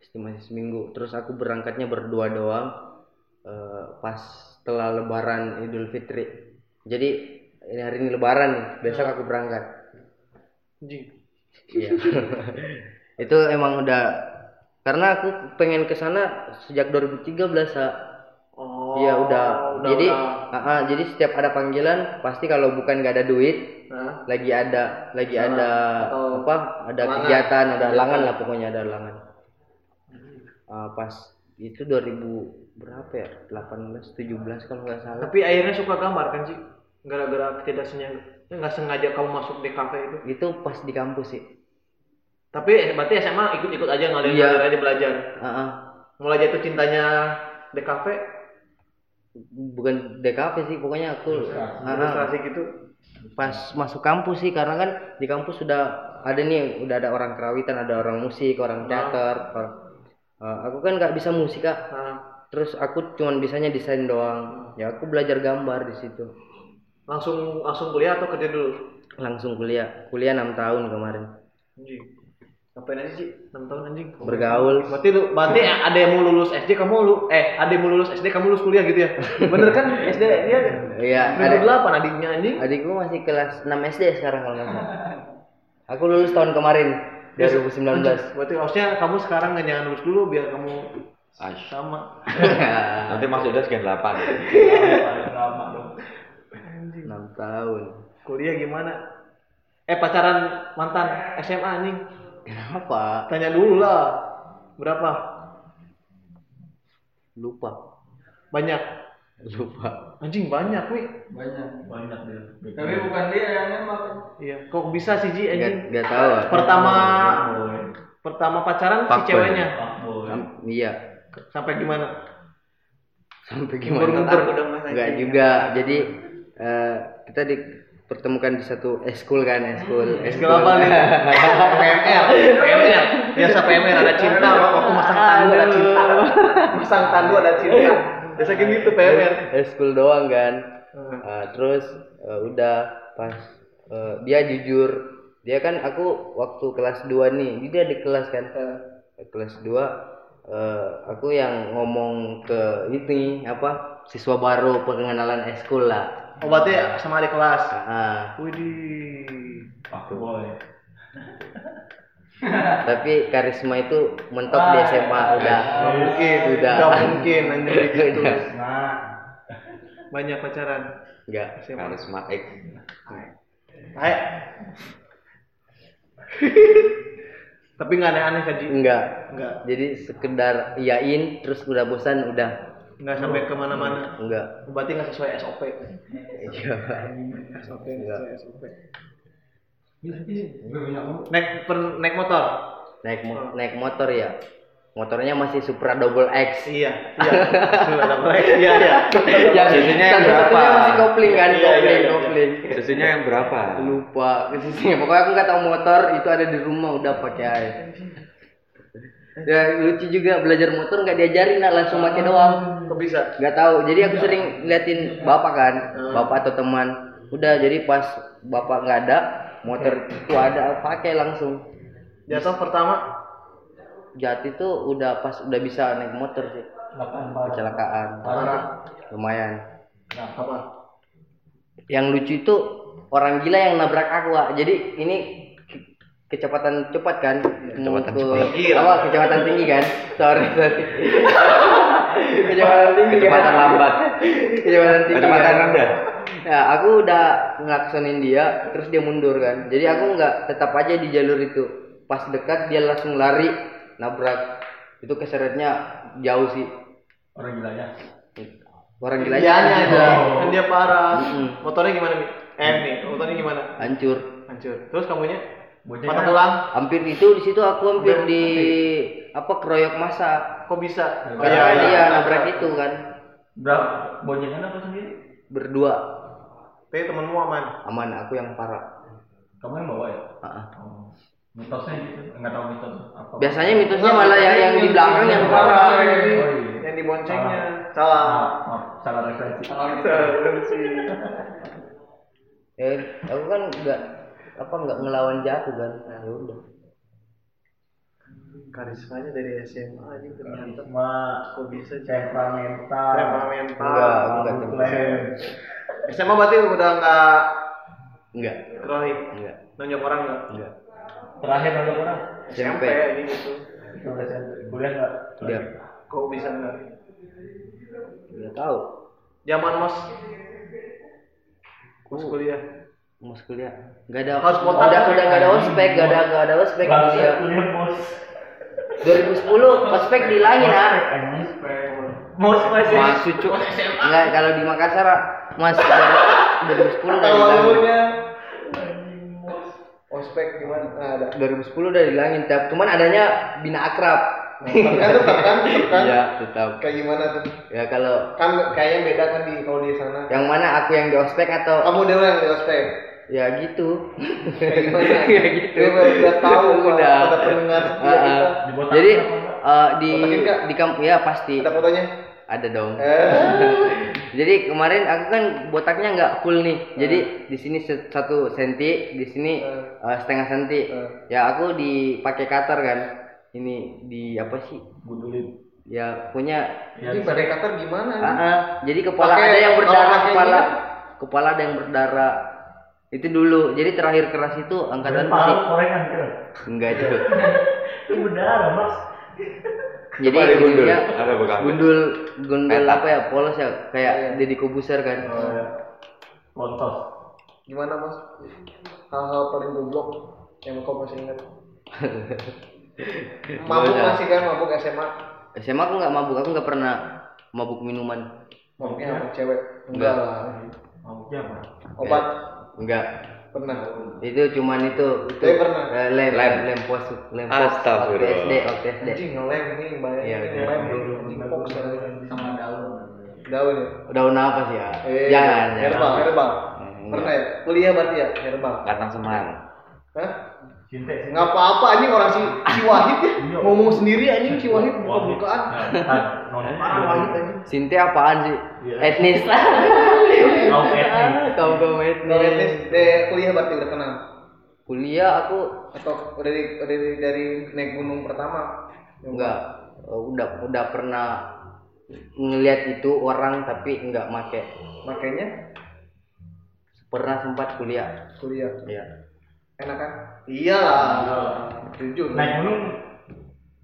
Estimasi seminggu. Terus aku berangkatnya berdua doang eh, pas setelah lebaran Idul Fitri. Jadi ini hari ini lebaran nih, besok aku berangkat. Iya. [LAUGHS] itu emang udah karena aku pengen ke sana sejak 2013 Sa. Oh. Iya udah. Jadi udah. ah, ah, jadi setiap ada panggilan pasti kalau bukan nggak ada duit, Nah, lagi ada lagi ada atau apa? Ada langan. kegiatan, ada langan lah pokoknya ada langan. Ah, pas itu 2000 berapa ya? 18 17 kalau nggak salah. tapi akhirnya suka gambar kan sih? Gara-gara ketidaksengaja nggak sengaja kamu masuk di kafe itu. Itu pas di kampus sih. Tapi eh, berarti SMA ikut-ikut aja ngalir Iya. aja belajar. Ah, ah. Mulai jatuh cintanya di kafe, bukan DKV sih pokoknya aku ilustrasi. gitu. pas masuk kampus sih karena kan di kampus sudah ada nih udah ada orang kerawitan ada orang musik orang teater orang- Eh, aku kan nggak bisa musik kak. Nah, terus aku cuman bisanya desain doang. Ya aku belajar gambar di situ. Langsung langsung kuliah atau kerja dulu? langsung kuliah. Kuliah enam tahun kemarin. Ngapain aja sih? 6 tahun anjing. bergaul Berarti lu berarti [LAUGHS] ada yang mau lulus SD kamu lu eh ada yang mau lulus SD kamu lulus kuliah gitu ya. Bener kan SD dia iya Ada ada 8 adiknya anjing. adikku masih kelas 6 SD sekarang kalau nggak salah aku lulus tahun kemarin 2019 Berarti harusnya kamu sekarang nggak jangan lulus dulu biar kamu Aish. sama. [LAUGHS] Nanti masuk udah sekian 8. lama dong 6 tahun Kuliah gimana? Eh pacaran mantan SMA anjing. Kenapa Tanya dulu lah. Berapa? lupa Banyak. lupa Anjing banyak nih. Banyak. banyak dia Tapi bukan dia yang nembak. Iya, kok bisa sih Ji anjing? nggak tahu Pertama pertama pacaran si Fuckboy. ceweknya. Sam- iya Sampai gimana? sampai gimana enggak juga jadi eh, kita dipertemukan di satu eskul kan eskul. Eskul apa nih? PMR, PMR. Biasa PMR ada cinta, waktu masang tandu ada cinta. Masang tandu ada cinta. Biasa kayak gitu PMR. eskul doang kan. Eh, terus eh, udah pas eh, dia jujur. Dia kan aku waktu kelas 2 nih dia di kelas kan. Kelas 2 eh, aku yang ngomong ke ini apa siswa baru pengenalan eskul lah Oh berarti sama adik kelas. Ah, Widih. pak boy tapi karisma itu mentok di SMA udah mungkin, Udah. gak mungkin anjing gitu. Udah. nah Banyak pacaran. enggak SMA. Karisma X. Ayo. Tapi nggak aneh-aneh kan Ji? enggak Nggak. jadi sekedar iyain terus udah bosan udah Nggak sampai ke mana-mana. enggak Berarti nggak sesuai SOP. iya [LAUGHS] SOP nggak sesuai SOP. banyak Naik per, naik motor. naik mo- naik motor ya motornya masih Supra Double X Iya, iya. Sudah ada proyek. Iya, iya. [LAUGHS] yang Susunya yang berapa? masih kopling kan Iya, iya, kopling iya. kopling Susunya yang berapa? lupa ke sini pokoknya aku nggak tahu motor itu ada di rumah udah pakai ya lucu juga belajar motor nggak diajarin nak langsung pakai doang. Kok bisa? nggak tahu jadi aku sering liatin bapak kan bapak atau teman. Udah jadi pas bapak nggak ada motor itu ada pakai langsung. Jatuh pertama? Jati tuh udah pas udah bisa naik motor sih. Kecelakaan parah. lumayan. Apa? yang lucu itu orang gila yang nabrak aku Wak. jadi ini kecepatan cepat kan kecepatan ke cepat. apa kecepatan tinggi kan sorry sorry kecepatan tinggi Kecepatan kan? lambat. kecepatan tinggi Kecepatan kan? rendah. ya aku udah ngelaksonin dia terus dia mundur kan jadi aku nggak tetap aja di jalur itu pas dekat dia langsung lari nabrak itu keseretnya jauh sih orang gilanya orang gila Dianya aja aja. Kan dia parah. Mm-mm. Motornya gimana nih? Eh nih, motornya gimana? hancur Hancur. Terus kamunya bocah patah tulang? hampir itu di situ aku hampir di apa keroyok masa Kok bisa? Oh, karena dia nabrak itu kan berapa boncengan apa sendiri berdua Tapi temenmu aman. aman aku yang parah kamu yang bawa ya Ah, ah. oh. mitosnya gitu nggak tahu mitos apa biasanya mitosnya malah yang yang di belakang yang parah oh, iya. Yang di boncengnya. Salah. Maaf, salah referensi. Referensi. ya aku kan nggak apa nggak ngelawan jatuh kan nah, ya udah Karismanya dari SMA aja ternyata. Cuma Kok bisa temperamental. Temperamental. enggak aku nggak tempat SMA berarti udah nggak enggak kronik. enggak Nonjok orang nggak? enggak Terakhir nonton orang. SMP aja gitu. Itu udah SMP. Kuliah nggak? enggak Kok bisa nggak? enggak tahu Zaman mos. Mos kuliah. Mau kuliah nggak ada Harus udah udah nggak ada ospek nggak ada nggak ada ospek kuliah bos. 2010 ospek dihilangin ah Bos pas ya. masuk cuk enggak kalau di Makassar masuk 2010 udah Tahu dihilangin alurnya. Ospek gimana? Nah, ada. 2010 udah dihilangin Tapi- cuman adanya bina akrab Tapi kan tetap kan, tetap kan. iya tetap Kayak gimana tuh? ya kalau Kan kayaknya beda kan di kalau di sana. yang mana aku yang di ospek atau Kamu dia yang di ospek. Ya gitu Kayak [LAUGHS] ya gitu Dia udah tahu udah pada pendengar Ah, ah. kita. Jadi eh, di di kamp ya pasti Ada fotonya? ada dong Eh. [LAUGHS] jadi kemarin aku kan botaknya nggak full nih jadi di sini satu senti di sini Eh. eh, setengah senti Eh. ya aku dipakai cutter kan ini di apa sih Gundulin. ya punya Ya, Ini pakai cutter gimana? Ah, ah. jadi kepala Pakai- ada yang berdarah kepala gini? kepala ada yang berdarah itu dulu jadi terakhir keras itu angkatan masih korengan kira. enggak juga [LAUGHS] Itu berdarah mas. jadi gundul? ininya Ada bekas. gundul gundul apa ya polos ya kayak Iya. Deddy Kobuser kan Oh ya. Lontos. Gimana mas? Hal-hal paling goblok yang kau masih ingat? [LAUGHS] mabuk masih kan mabuk SMA? SMA aku nggak mabuk aku nggak pernah mabuk minuman Mabuknya sama cewek? Enggak. lah. Mabuknya apa? Obat? Enggak Pernah. itu cuman itu itu Tapi pernah? eh, lem Lem. lem pos lem pos waktu. SD waktu SD Anjing ngelem nih bayangin Iya, ini iya. ngelem anjing Sama daun. daun ya? daun apa sih ya Eh, jangan herbal, herbal. Hmm, Pernah ya? Kuliah berarti ya? Herbal. Kantang semang. Hah? Cinta sih. Nggak apa-apa anjing orang si, si Wahid ya Iya. ngomong sendiri anjing si Wahid buka-bukaan. Non Parah Wahid anjing. Sinte apaan sih Iya. etnis [LAUGHS] [LAUGHS] Kaum etnis. kaum kaum Kalau etnis etnis deh kuliah berarti udah kenal kuliah aku atau udah dari dari, dari naik gunung pertama? enggak eh, udah udah pernah ngelihat itu orang tapi enggak make Makanya pernah sempat kuliah kuliah ya enak kan? Iyalah. Jujur. Naik gunung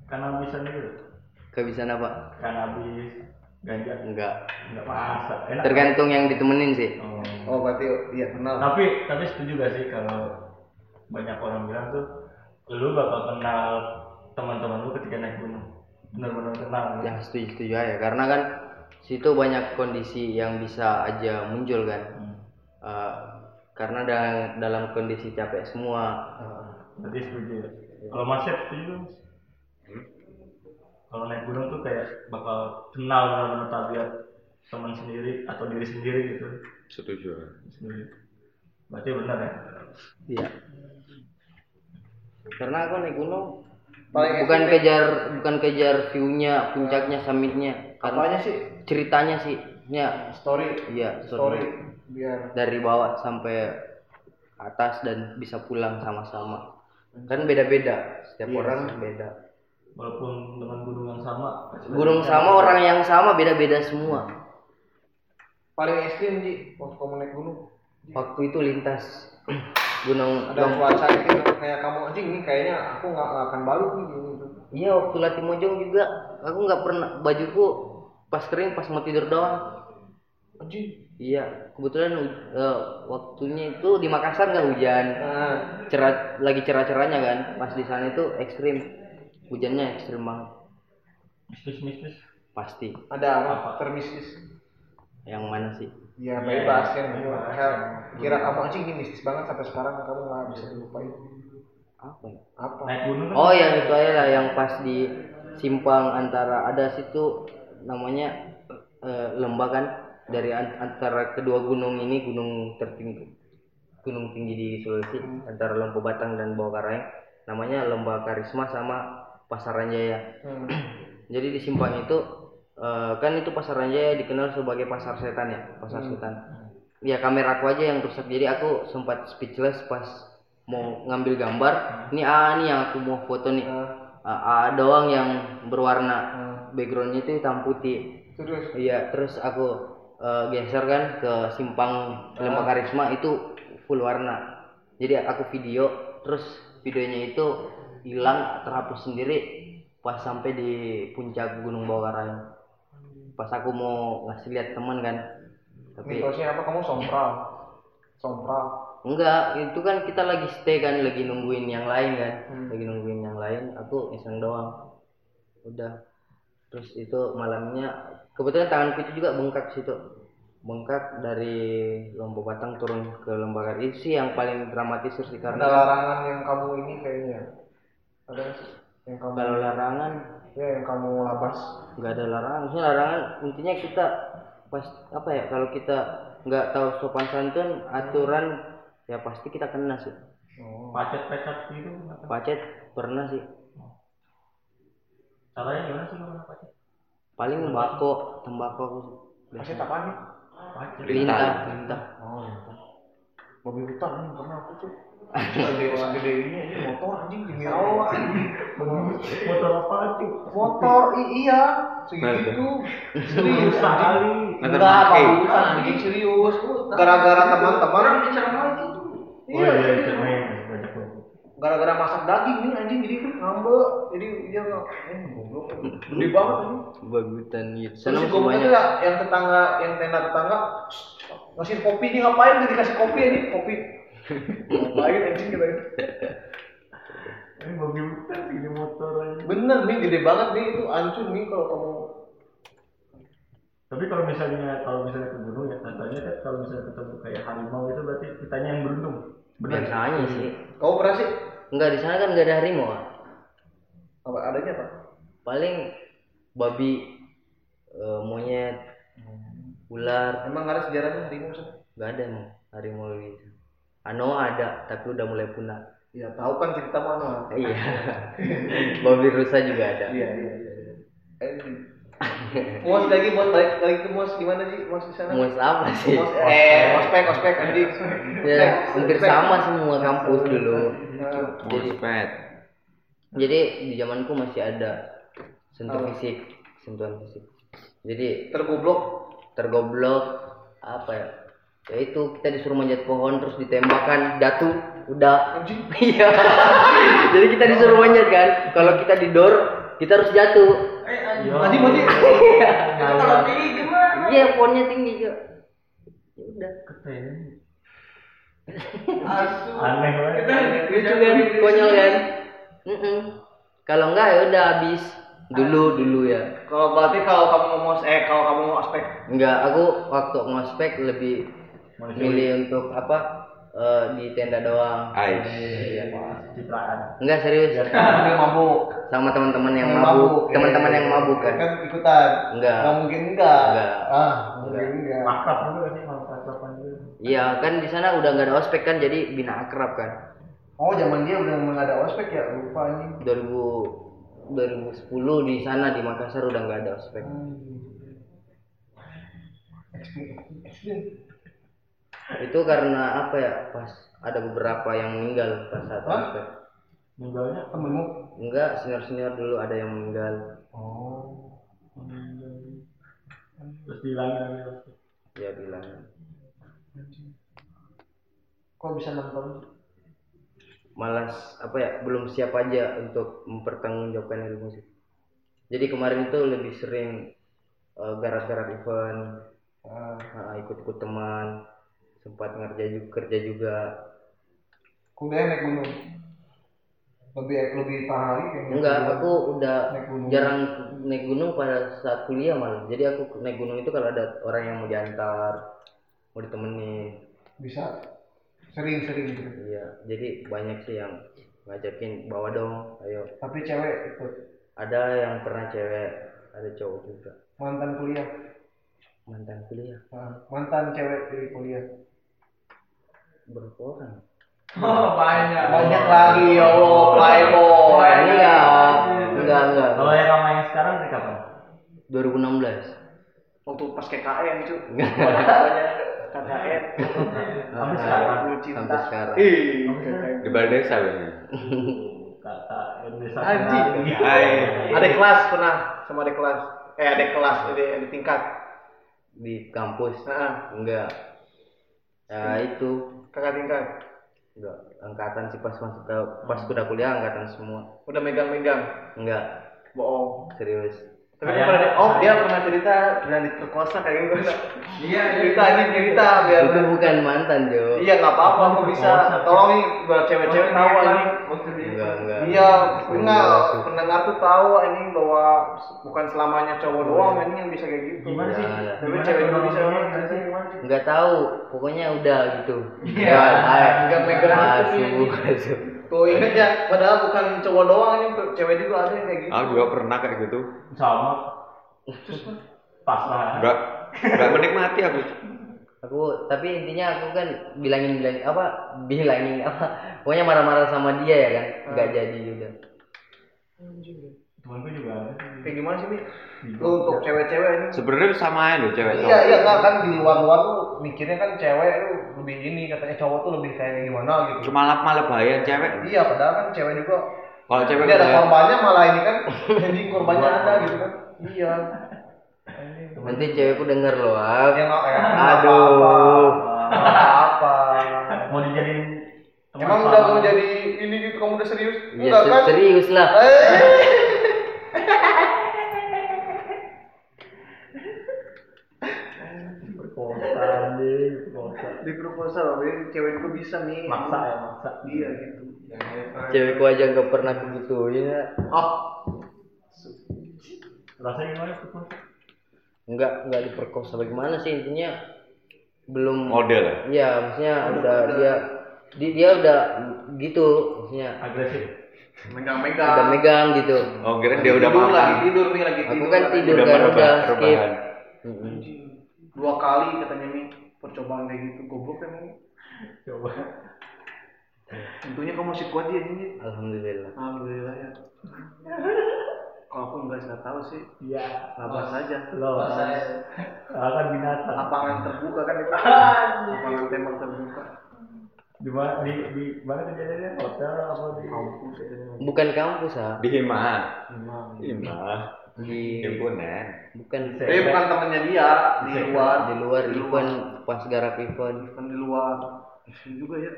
karena bisa nih. kebiasaan apa Karena habis ganja. enggak Enggak masa. Enak. tergantung yang ditemenin sih Oh. Oh berarti iya kenal. Tapi tapi setuju gak sih kalau banyak orang bilang tuh lu bakal kenal teman-teman lu ketika naik gunung. Benar-benar kenal. ya setuju setuju aja karena kan situ banyak kondisi yang bisa aja muncul kan Hmm. Eh, karena dalam dalam kondisi capek semua Berarti setuju. ya? Kalau Mas Syed setuju? Kalau naik gunung tuh kayak bakal kenal benar-benar tabiat teman sendiri atau diri sendiri gitu. Setuju. Sendiri. Berarti benar ya? iya karena aku naik gunung Paling bukan ekstrim. kejar bukan kejar view-nya puncaknya summitnya karena Apanya sih? ceritanya sih ya Story. iya Story. story. Biar dari bawah sampai atas dan bisa pulang sama-sama kan beda-beda setiap Iya orang sih. beda Walaupun dengan gunung yang sama. gunung sama orang yang sama beda-beda semua paling ekstrim Ji waktu kamu naik gunung. waktu itu lintas [CLEARS THROAT] gunung Ada cuaca gitu kayak kamu anjing ini kayaknya aku nggak nggak akan balik nih gitu. iya waktu latih mojong juga aku nggak pernah bajuku pas kering pas mau tidur doang Anjing. iya kebetulan eh, waktunya itu di Makassar nggak hujan Nah, cerah lagi cerah-cerahnya kan pas di sana itu ekstrim hujannya ekstrim banget Mistis-mistis. pasti ada apa? Termistis. yang mana sih Ya Iya, bebas kan. bebas. Kayak kira kamu anjing ini mistis banget sampai sekarang kamu nggak bisa dilupain. apa ya Apa? Naik gunung kan Oh yang itu aja lah yang pas di simpang antara ada situ namanya eh, lembah kan dari an- antara kedua gunung ini gunung tertinggi gunung tinggi di Sulawesi antara Lompo Batang dan Bawah Karaeng namanya Lembah Karisma sama Pasaran Jaya. Hmm. [CLEARS THROAT] Jadi di simpang itu eh, kan itu pasar Ranjaya dikenal sebagai pasar setan ya pasar setan. Ya kamera aku aja yang rusak. Jadi aku sempat speechless pas mau ngambil gambar. Ini ah nih yang aku mau foto nih. Ah, ah doang yang berwarna backgroundnya itu hitam putih. Terus iya terus aku eh, geser kan ke simpang lembah karisma itu full warna. Jadi aku video terus videonya itu hilang terhapus sendiri pas sampai di puncak gunung Bawarai pas aku mau ngasih lihat teman kan tapi mitosnya apa? Kamu sompral? Sompral. enggak itu kan kita lagi stay kan lagi nungguin yang lain kan. Lagi nungguin yang lain aku iseng doang. Udah. Terus itu malamnya kebetulan tanganku itu juga bengkak situ bengkak dari Lombok Batang turun ke Lembaga itu yang paling dramatis sih Ada karena larangan yang kamu ini kayaknya. Ada yang kamu kalau larangan ya yang kamu labas. nggak ada larangan maksudnya larangan intinya kita pas apa ya kalau kita nggak tahu sopan santun aturan ya pasti kita kena sih Oh. Pacet-pacet gitu. pacet pernah sih Caranya gimana sih kalau pacet? Paling tembakau tembakau aku Masih tak nih? Lintah lintah Oh, iya. Mobil hutan nih pernah aku tuh. Gede gede ini aja motor anjing di Mirawa anjing. Motor apa tuh? Motor iya segitu. Serius Sekali. Motor Enggak apa pakai. hutan anjing serius. Gara-gara teman-teman iya, iya, cermin. Banyak banget. Gara-gara masak daging nih anjing jadi itu ngambek. Jadi dia nggak eh goblok gede banget anjing bagutan gitu terus goblok itu banyak ya yang tetangga yang tenda tetangga ngasih kopi nih ngapain? Dia dikasih kopi aja kopi. [LAUGHS] Ngapain anjing kita Ini mobil hutan ini motor aja. bener nih gede banget nih itu hancur nih kalau kamu Tapi kalau misalnya kalau misalnya ke gunung ya katanya kan kalau misalnya ketemu kayak harimau itu berarti kitanya yang beruntung. Biasanya sih. Kamu pernah sih enggak di sana kan nggak ada harimau apa adanya apa paling babi eh, monyet ular. Emang nggak ada sejarahnya harimau sih nggak ada emang harimau gitu ano ada tapi udah mulai punah. Ya tahu kan cerita mana iya. [LAUGHS] Babi rusa juga ada. Iya iya iya. Eh, Mos lagi mos balik balik ke mos gimana sih mos di sana? Mus apa sih? Mos eh ospek ospek anjing. ya hampir sama semua kampus dulu. Jadi jadi di zamanku masih ada sentuh Apa? fisik. Sentuhan fisik. Jadi tergoblok? Tergoblok. Apa ya? Ya itu kita disuruh manjat pohon terus ditembakkan. Jatuh. Udah. Anjing. [LAUGHS] iya. Jadi kita disuruh manjat kan. Kalau kita didor kita harus jatuh Iya. Anjing anjing. Kalau tinggi gimana? iya pohonnya tinggi kok ya udah. Aneh banget. lucu kan konyol kan? Kalau enggak ya udah habis. Dulu dulu ya. Kalau berarti kalau kamu mau eh kalau kamu mau ospek? Enggak aku waktu ngospek lebih milih untuk apa eh, di tenda doang. Iya. Citraan. enggak serius dia mabuk. sama teman-teman yang Yang mabuk ya. teman-teman yang mabuk kan Kan ikutan. Enggak. Nggak mungkin enggak. Enggak. Ah, mungkin enggak. Makrab juga sih kalau makraban juga. iya kan di sana udah nggak ada ospek kan jadi bina akrab kan Oh, zaman dia udah nggak ada ospek ya, lupa anjing. 2000 2010 di sana di Makassar udah nggak ada ospek itu karena apa ya pas ada beberapa yang meninggal pas saat Hah? ospek Meninggalnya Temenmu? enggak senior senior dulu ada yang meninggal Oh. terus dihilangin lagi. ya bilang Kok bisa nonton? malas apa ya belum siap aja untuk mempertanggungjawabkan ilmu musik jadi kemarin itu lebih sering eh, garap-garap event Ah, eh, ikut-ikut teman sempat ngerja juga kerja juga kuliah naik gunung. Lebih lebih pahali kayaknya. enggak aku udah naik gunung. jarang naik gunung pada saat kuliah malah jadi aku naik gunung itu kalau ada orang yang mau diantar mau ditemenin bisa sering-sering gitu. iya jadi banyak sih yang ngajakin bawa dong ayo Tapi cewek ikut ada yang pernah cewek ada cowok juga mantan kuliah. mantan kuliah Ah, mantan cewek di kuliah. Berapa orang Oh, banyak. Banyak lagi ya Allah, playboy. enggak enggak enggak. Kalau yang sama yang sekarang dari kapan? 2016 waktu pas KKN cuy KKN sampai sekarang. cinta. Sampai sekarang. Ih, Di balik desa Anjing. Hai. ada kelas pernah sama ada kelas. Eh ada kelas ada, ada tingkat. Di kampus? Nah enggak. Ya itu kakak tingkat enggak angkatan sih pas masuk ke pas udah kuliah angkatan semua. Udah megang-megang? Enggak. Bohong. Serius. Tapi Kayak- pernah oh dia pernah cerita pernah diperkosa kayak gitu. Iya, [LAUGHS] cerita ini cerita biar itu bukan mantan Jo. Iya nggak apa-apa aku bisa. Tolong nih buat cewek-cewek tahu ini enggak enggak iya enggak pendengar tuh tahu ini bahwa bukan selamanya cowok doang ini yang bisa kayak gitu gimana sih Iya, iya. tapi cewek juga bisa Gimana sih? enggak tahu pokoknya udah gitu Iya. Ya. Enggak megang itu masuk sih. tuh inget ya padahal bukan cowok doang ini cewek juga ada yang kayak gitu Aku juga pernah kayak gitu. sama pas lah Enggak enggak menikmati aku. Aku tapi intinya aku kan bilangin bilangin apa bilangin [LAUGHS] apa pokoknya marah-marah sama dia ya kan nggak jadi udah temanku juga ada. Kayak gimana sih Mi? lu untuk cewek-cewek ini. Sebenarnya sama aja loh cewek iya cowok. iya enggak kan di luar-luar tuh mikirnya kan cewek tuh lebih ini katanya cowok tuh lebih kayak gimana gitu. Cuma lap malah bahaya cewek. iya padahal kan cewek juga Kalau cewek ini ada korbannya malah ini kan [LAUGHS] jadi korbannya ada gitu kan. Iya nanti cewekku denger loh ah ya ya. Aduh. apa mau dijadiin teman emang sama. udah mau jadi ini gitu kamu udah serius? Ya enggak kan? serius lah. Eh. di proposal ini cewek itu bisa nih maksa ya maksa. Iya gitu. Cewekku aja nggak pernah begituin ya. Oh rasanya gimana perkosa nggak nggak diperkosa bagaimana sih intinya belum Model ya. Iya, maksudnya udah dia di, dia udah gitu, maksudnya. Agresif. Megang-megang. Udah megang gitu. Oh, kira dia udah tidur lagi tidur nih lagi Aku tidur kan lagi. tidur Udah kan udah skip. dua kali katanya nih percobaan kayak gitu. Goblok emang. Coba. Tentunya kamu masih kuat dia ini Alhamdulillah. alhamdulillah ya kalau aku nggak nggak tahu sih. Iya. Apa saja. Lo akan binatang. Lapangan terbuka kan itu? Lapangan tembak terbuka? Di mana di di mana kejadiannya? Hotel apa di kampus. Bukan kampus ah, Di Hima. Memang. Hima. di Himpunan. bukan tapi bukan temennya dia di luar. Di luar event pas garap event. bukan di luar. Itu juga ya.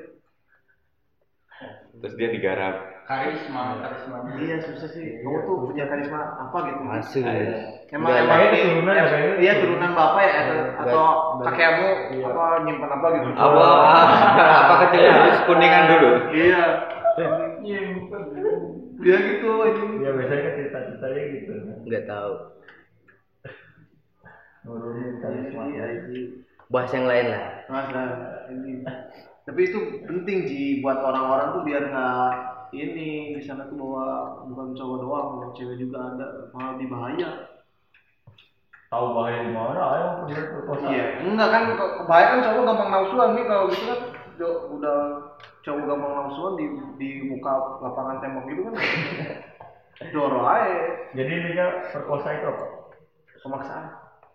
Terus dia digarap. Karisma karisma iya susah sih. Kamu tuh punya karisma apa gitu? Masuk. emang emang Turunan ya, iya turunan bapak ya atau, Iya, kakekmu Iya. apa nyimpan apa gitu? Apa? [LAUGHS] Apa kecil? Harus kuningan dulu. iya. Dia gitu. Ini ya biasanya kan cerita-ceritanya gitu. Nggak tahu. nurunin karisma Iya, Bahas yang lain lah. masa ini tapi itu penting sih buat orang-orang tuh biar nggak ini di sana tuh bahwa bukan cowok doang bahwa cewek juga ada. Malah lebih bahaya. Tahu bahaya di mana? Ayo perkosa iya. Enggak kan bahaya kan cowok gampang nafsuan nih kalau gitu kan. Udah- udah cowok gampang nafsuan di di muka lapangan tembok gitu kan. [LAUGHS] Doro aja. Jadi intinya perkosa itu apa? Pemaksaan.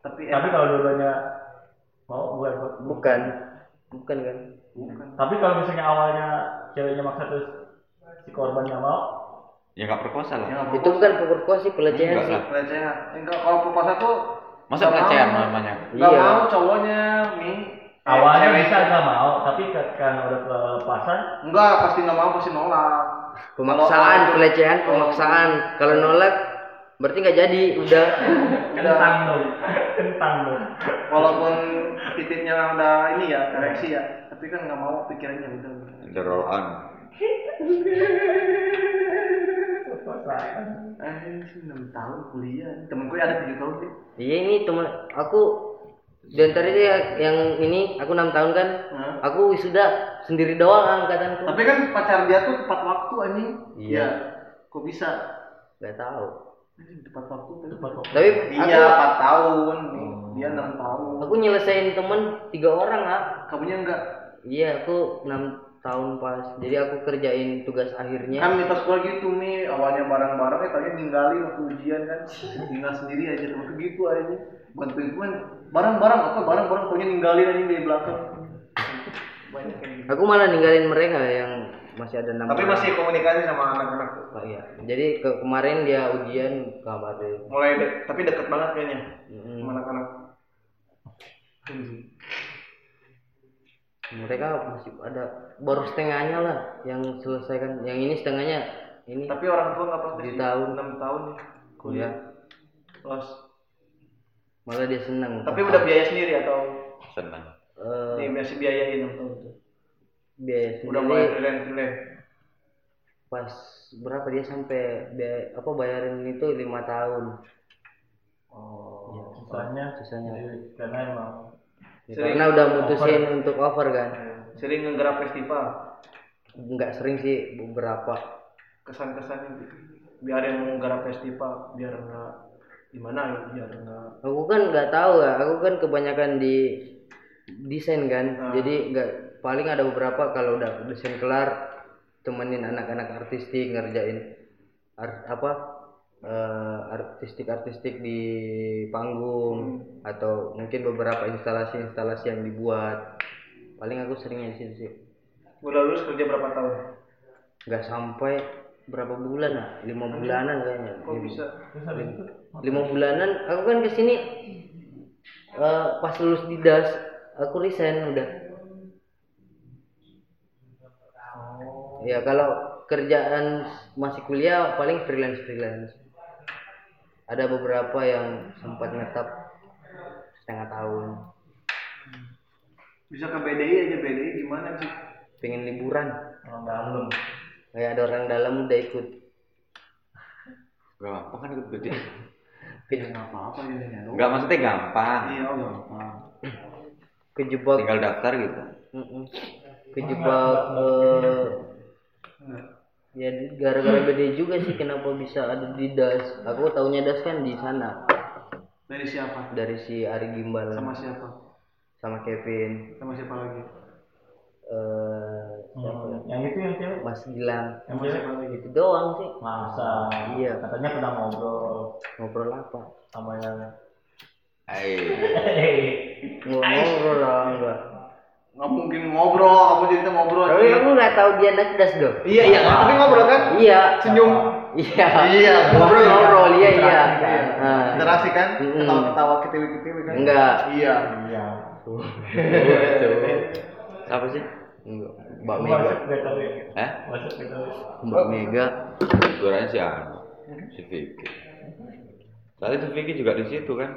Tapi tapi kalau dua-duanya mau bukan? Bukan. Bukan kan? bukan. Tapi kalau misalnya awalnya ceweknya maksa terus si korban nggak mau Ya nggak perkosa lah. ya Itu bukan perkosa sih pelecehan Enggak sih. lah. pelecehan enggak kalau perkosa tuh Masa pelecehan mau. namanya? nggak Iya. mau cowoknya nih Eh, awalnya cewek- bisa nggak mau tapi karena udah kelepasan enggak pasti nggak mau pasti nolak Pemaksaan, pelecehan, pemaksaan. Kalau nolak berarti nggak jadi, udah. [LAUGHS] kentang dong kentang dong walaupun titiknya udah ini ya ereksi ya tapi kan nggak mau pikirannya udah The roll on. Enam tahun kuliah temenku ada tujuh tahun sih Iya ini teman aku di antara dia yang ini aku enam tahun kan. Hah? Aku wisuda sendiri doang angkatanku. tapi kan pacar dia tuh tepat waktu anjing Iya. kok bisa Gak tahu. Anjing, tepat waktu Tepat waktu. Tapi iya aku empat tahun nih dia enam tahun aku nyelesain temen tiga orang ah. kamunya enggak Iya aku enam tahun pas. Jadi aku kerjain tugas akhirnya. Kan mitos gua gitu mi. Awalnya bareng-bareng ya tadi ninggalin waktu ujian kan. Tinggal sendiri aja tuh gitu aja bantuin gue bareng-bareng apa bareng-bareng pokoknya ninggalin aja di belakang. Banyak yang gitu. Aku malah ninggalin mereka yang masih ada enam tapi orang. masih komunikasi sama anak-anak Oh, iya. Jadi ke kemarin dia ujian kabarin. Mulai de- tapi deket banget kayaknya Mm-mm. sama anak-anak mereka masih ada baru setengahnya lah yang selesaikan yang ini setengahnya. Ini tapi orang tua nggak protes Di tahun. enam tahun ya kuliah. Los. Malah dia senang tapi udah biaya sendiri atau? Senang Eh, nih masih biayain enam tahun tuh. biaya udah sendiri mulai freelance freelance pas berapa dia sampai biaya, apa bayarin itu lima tahun. Oh. Ya, Sisanya sisanya. karena emang Ya, karena udah mutusin untuk over kan? Sering ngegarap festival. Nggak sering sih beberapa. Kesan-kesannya gitu biar yang mau garap festival biar nggak gimana ya biar nggak. Aku kan nggak tahu ya aku kan kebanyakan di desain kan? Ah. jadi nggak paling ada beberapa kalau udah desain kelar temenin anak-anak artistik ngerjain art, apa eh, artistik artistik di panggung atau mungkin beberapa instalasi instalasi yang dibuat. Paling aku seringnya di situ sih. Udah lulus kerja berapa tahun? Nggak sampai berapa bulan lah lima bulanan kayaknya. Kok bisa? lima bulanan. Aku kan ke sini eh, pas lulus di das aku resign udah. Ya kalau kerjaan masih kuliah paling freelance freelance ada beberapa yang sempat ngetap setengah tahun. Bisa ke BDI aja BDI gimana sih? Pengen liburan. Orang dalam. Kayak ada orang dalam udah ikut. Gampang kan ikut BD [LAUGHS] ya nggak apa-apa ya ya nggak maksudnya gampang. Iya oh gampang. Kejebak. Tinggal daftar gitu. Kejebak eh, ya gara-gara BD juga sih kenapa bisa ada di das. Aku taunya das kan di sana. Dari siapa? Dari si Ari Gimbal. Sama siapa? Sama Kevin. Sama siapa lagi? Eh siapa ya? yang itu yang cewek Mas Gilang. Yang sama cewek siapa lagi? Itu doang sih. Masa? Iya. katanya pernah ngobrol. Ngobrol apa? Sama yang Hai. [LAUGHS] Ngobrol lah enggak nggak mungkin ngobrol kamu cerita ngobrol. Tapi aku nggak tahu dia anak das dong iya. Iya tapi ngobrol kan? Iya. Senyum. Iya. Iya. Ngobrol ngobrol. Iya iya. Interaksi, Ah. interaksi kan? Mm-mm. ketawa ketawa ketiwi ketiwi kan? Enggak. Iya. Iya. Siapa sih? Enggak. Mbak Mega. gak eh? Gak Mbak Mega. Suaranya si Anu. Si Vicky. Tadi si Vicky juga di situ kan?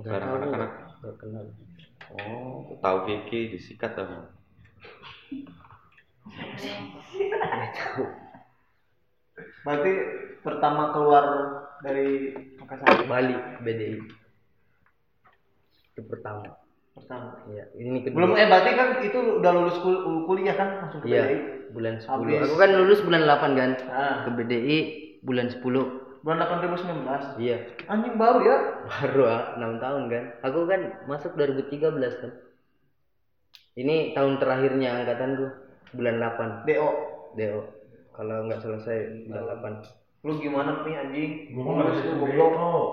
Sekarang tahu, anak-anak. enggak kenal. Oh tahu Vicky disikat sama berarti pertama keluar dari Makassar Bali BDI. Itu pertama. pertama Iya, ini kedua. belum eh berarti kan itu udah lulus kul- kuliah kan langsung ke Iya, BDI bulan 10. Habis. Aku kan lulus bulan 8 kan. nah Ke BDI bulan 10. Bulan 8 2019 Iya, anjing baru ya? Baru ah, 6 tahun kan. Aku kan masuk 2013 kan. Ini tahun terakhirnya angkatanku bulan 8 DO DO. Kalau nggak selesai bulan 8. lu gimana nih anjing? Gue nggak bisa Lulus, goblok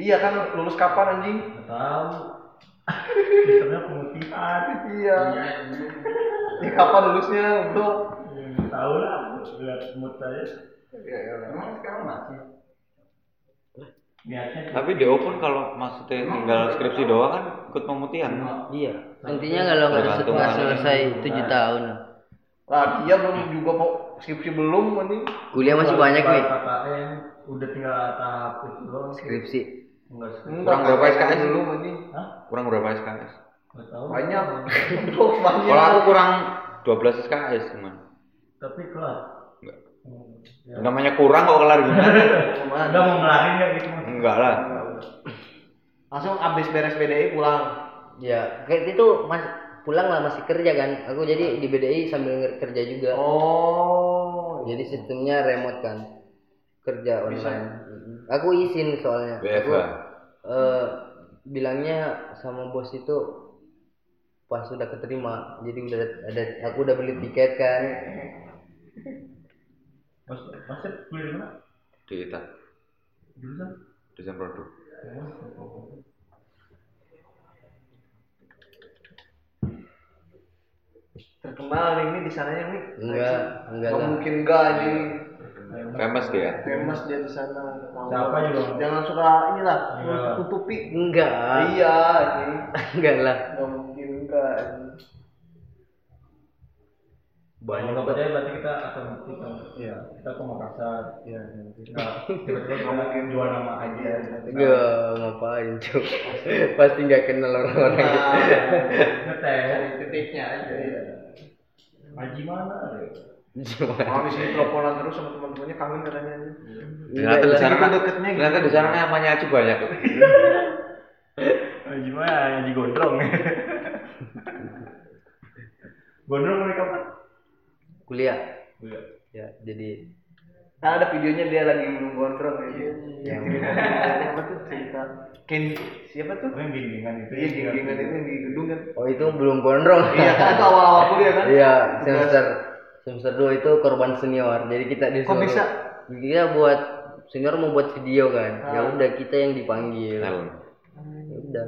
iya kan lulus kapan anjing? Nggak tahu. Sistemnya pemutihan. Iya. Ya kapan lulusnya goblok? Nggak tahu lah. Lihat mood aja ya, ya, emang sekarang masih niatnya tapi DO pun kalau maksudnya tinggal skripsi doang kan ikut pemutihan Iya. Intinya kalau nggak mana. selesai 7 tahun. lah dia belum juga mau skripsi belum anjing Kuliah masih banyak nih. Udah tinggal tahap itu doang Skripsi. Kurang berapa SKS? belum anjing Hah? kurang berapa SKS banyak kalau aku kurang 12 SKS teman tapi. Hmm, ya. namanya kurang kok kelar gimana [LAUGHS] udah mau ngelarin ya gitu enggak lah langsung abis beres BDI pulang Ya, kayak itu mas pulang lah masih kerja kan. Aku jadi di BDI sambil kerja juga. oh Jadi sistemnya remote kan. Kerja Bisa. online. Mm-mm. Aku izin soalnya. Aku BFA eh, bilangnya sama bos itu pas sudah keterima jadi udah ada aku udah beli tiket kan [LAUGHS] Mas, masih kuliah di mana? di kita Jurusan? desain produk Terkenal nih ini di sananya nih. enggak enggak Nggak lah mungkin enggak ini. famous dia Famous dia di sana. Siapa juga? Jangan suka inilah Iya. tutupi. enggak Iya, ini [LAUGHS] enggak lah nggak mungkin enggak. Kalau banyak nggak kok percaya berarti kita akan buktikan. Iya. Kita ke Makassar. Iya. Nah, tiba-tiba kita jual nama aja. enggak ngapain cuy [LAUGHS] pasti nggak kenal orang-orang gitu. Ngetes. [LAUGHS] Titiknya aja. Iya. Haji mana? Habis ini teleponan terus sama teman-temannya kangen katanya. ternyata di lah. sana deketnya gitu. ternyata di sana namanya aja banyak [LAUGHS] Haji mana? Haji gondrong. gondrong mulai kapan? Kuliah Iya. ya jadi Nah, ada videonya dia lagi minum gondrong gitu. Yang apa tuh cerita Ken siapa tuh? Oh, yang genggengan itu. Iya, genggengan itu yang di gedung kan. oh itu belum gondrong Iya, kan itu awal-awal kuliah kan? Iya, semester semester 2 itu korban senior. Jadi kita disuruh Kok bisa? Kita buat senior mau buat video kan. Ya Ah. udah kita yang dipanggil. Ya udah.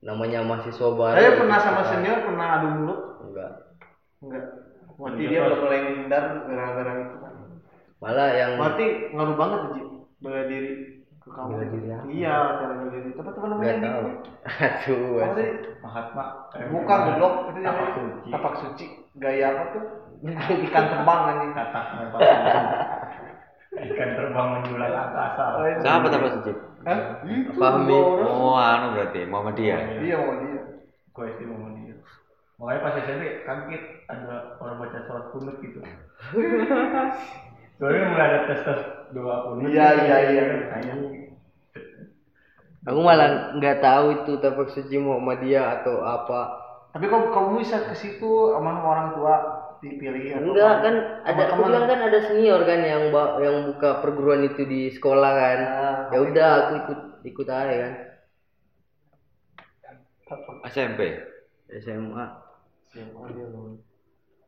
Namanya mahasiswa baru. Saya pernah sama senior pernah adu mulut? Enggak. Enggak. Berarti dia udah mulai menghindar gara-gara itu kan. Malah yang Berarti ngaruh banget Ji. Bela diri ke kamu. Bela diri apa? Iya, cara bela diri. Apa tuh namanya? Ji? Aduh. Apa tadi? Mahatma. Eh, Bukan goblok, itu Tapak namanya suci. tapak suci. Gaya apa tuh? [LAUGHS] Ikan terbang anjing. Katak. Ikan terbang menjulang angkasa. siapa apa sih Hah? Itu Fahmi. oh anu berarti Muhammadiyah Iya, mau dia. Gue SD mau dia. Makanya pas SMP kaget ada orang baca sholat kunut gitu. [LAUGHS] Soalnya mulai ada tes tes doa kunut. Iya, iya, iya. Anjing. Aku malah nggak tahu itu tapak suci Muhammadiyah atau apa. Tapi kok kamu bisa ke situ sama orang tua dipilih atau Enggak kan ada aku bilang kan ada senior kan yang yang buka perguruan itu di sekolah kan. Ah, Ya udah aku ikut ikut aja kan. SMP SMA. Siapa dia?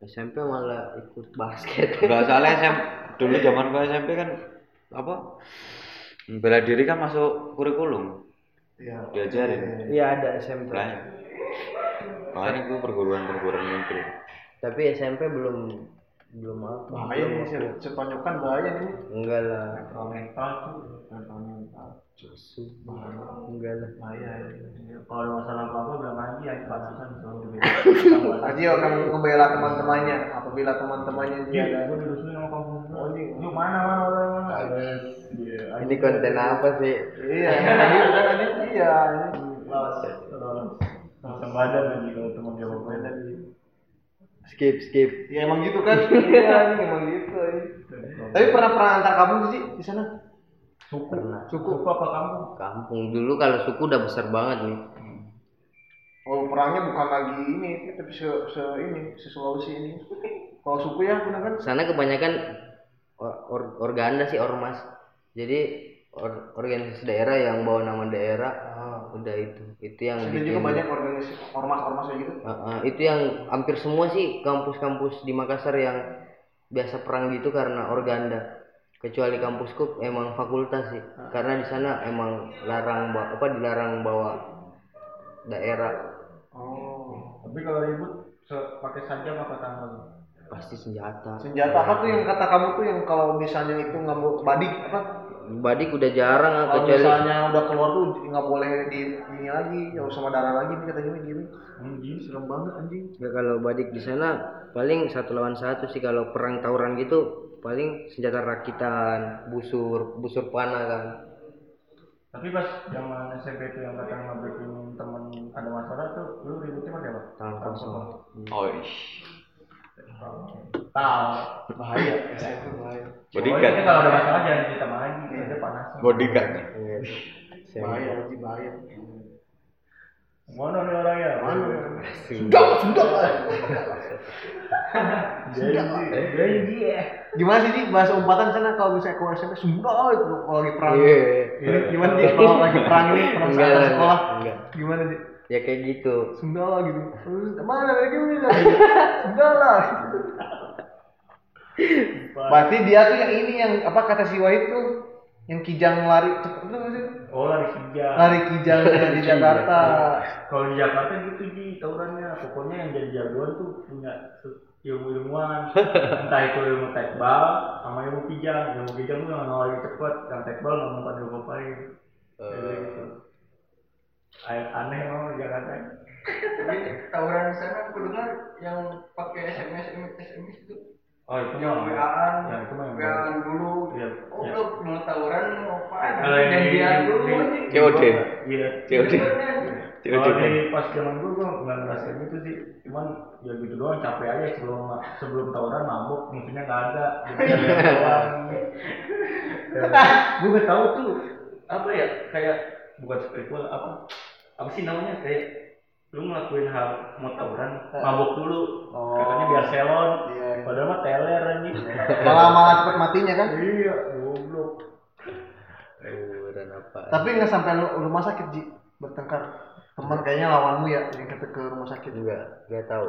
SMP malah ikut basket. Enggak salah SMP dulu zaman gua SMP kan apa bela diri kan masuk kurikulum Iya. diajarin Iya ada SMP. lah makanya gua perguruan perguruan muncul Tapi SMP belum belum apa. Bahaya nih, se- setonjokan bahaya nih. Enggak lah. Kalau mental tuh. Mental mental. Enggak lah. Bahaya. Kalau ada masalah apa apa bilang aja ya pantesan selalu dibela. [LAUGHS] Aji akan membela teman-temannya apabila teman-temannya dia Iya, ada. gue dirusuhin sama kamu. Oh, iya. Yuk mana mana orang? Iya. Ini konten apa sih? Iya, aja [LAUGHS] iya. ini. Lolos, lolos. Langsung badan lagi kalau teman dia bawa badan. Skip skip. Ya emang gitu kan? [LAUGHS] Iya, ini emang gitu. ini. Tapi pernah pernah antar kamu sih di sana? Suku. Pernah. Suku apa kamu? Kampung dulu kalau suku udah besar banget nih. Oh perangnya bukan lagi ini, tapi se, se ini, se Sulawesi ini. Kalau suku ya benar kan? Sana kebanyakan or, or- organda sih ormas. Jadi or- organisasi daerah yang bawa nama daerah Ah. udah itu. Itu yang Ada juga banyak organisasi ormas-ormas gitu. Uh, uh, itu yang hampir semua sih kampus-kampus di Makassar yang biasa perang gitu karena organda. Kecuali kampusku emang fakultas sih. Karena di sana emang larang ba- apa dilarang bawa daerah Oh. Tapi kalau ribut pakai sajam apa tangan? pasti senjata. Senjata apa tuh yang kata kamu tuh yang kalau misalnya itu nggak mau badik apa? Badik udah jarang Kalau kecuali misalnya udah keluar tuh nggak boleh di ini lagi, harus sama darah lagi nih katanya gitu. Anjing. Serem banget anjing. Ya, kalau badik di sana paling satu lawan satu sih kalau perang tawuran gitu paling senjata rakitan, busur, busur panah kan. Tapi pas zaman SMP itu yang kata ngabekin temen ada masalah tuh, lu ributnya pakai apa? Tangan kosong. oh ish. Tahu. Bahaya, SMP bahaya. bodyguard kalau ada masalah jangan cerita sama lagi, dia panas. bodyguard nih Iya. Bahaya, anjing bahaya. Mana nih orangnya? Mana? Sudah, sudah. Jadi dia. Gimana sih Ji bahasa umpatan sana kalau misalnya ke SMP sudah itu kalau lagi perang. Iya. Ini Gimana sih kalau lagi perang ini perang sekolah? Gimana sih? Ya kayak gitu Sundala gitu. Terus mana lagi bilang? [LAUGHS] Sundala. Berarti dia tuh yang ini yang apa kata si Wahid tuh yang kijang lari cepet tuh sih? Oh lari kijang. Lari kijang di Jakarta. Kalau di Jakarta gitu di tawurannya, pokoknya yang jadi jagoan tuh punya se- ilmu-ilmuwan. Entah itu ilmu tekbal sama ilmu kijang. Ilmu kijang tuh yang lari cepet, yang tekbal nggak mau pada ngapain. Kayak gitu. Ay- Aneh emang di Jakarta. Tapi tawuran di sana aku dengar yang pakai SMS SMS itu Oh itu yang. WA-an, Ya itu mah yang WA-an dulu. Iya. Oh, iya. lu mau tawuran mau apaan? Kalau yang di- Janjian di- dulu. COD. Iya. COD. COD. Kalau di pas zaman gue gue nggak ngerasain itu sih, cuman ya gitu doang capek aja sebelum sebelum tawuran mabuk musuhnya nggak ada, jadi [LAUGHS] lihat doang. gue gak tahu tuh apa ya kayak bukan spiritual apa apa sih namanya kayak lu ngelakuin hal mau tawuran mabuk dulu Oh. katanya biar selon Iya, iya. padahal mah teler anjing Malah malah cepet matinya kan? iya goblok tawuran apa Tapi nggak sampai lu rumah sakit Ji bertengkar. Teman kayaknya lawanmu ya yang kita ke rumah sakit. enggak enggak tahu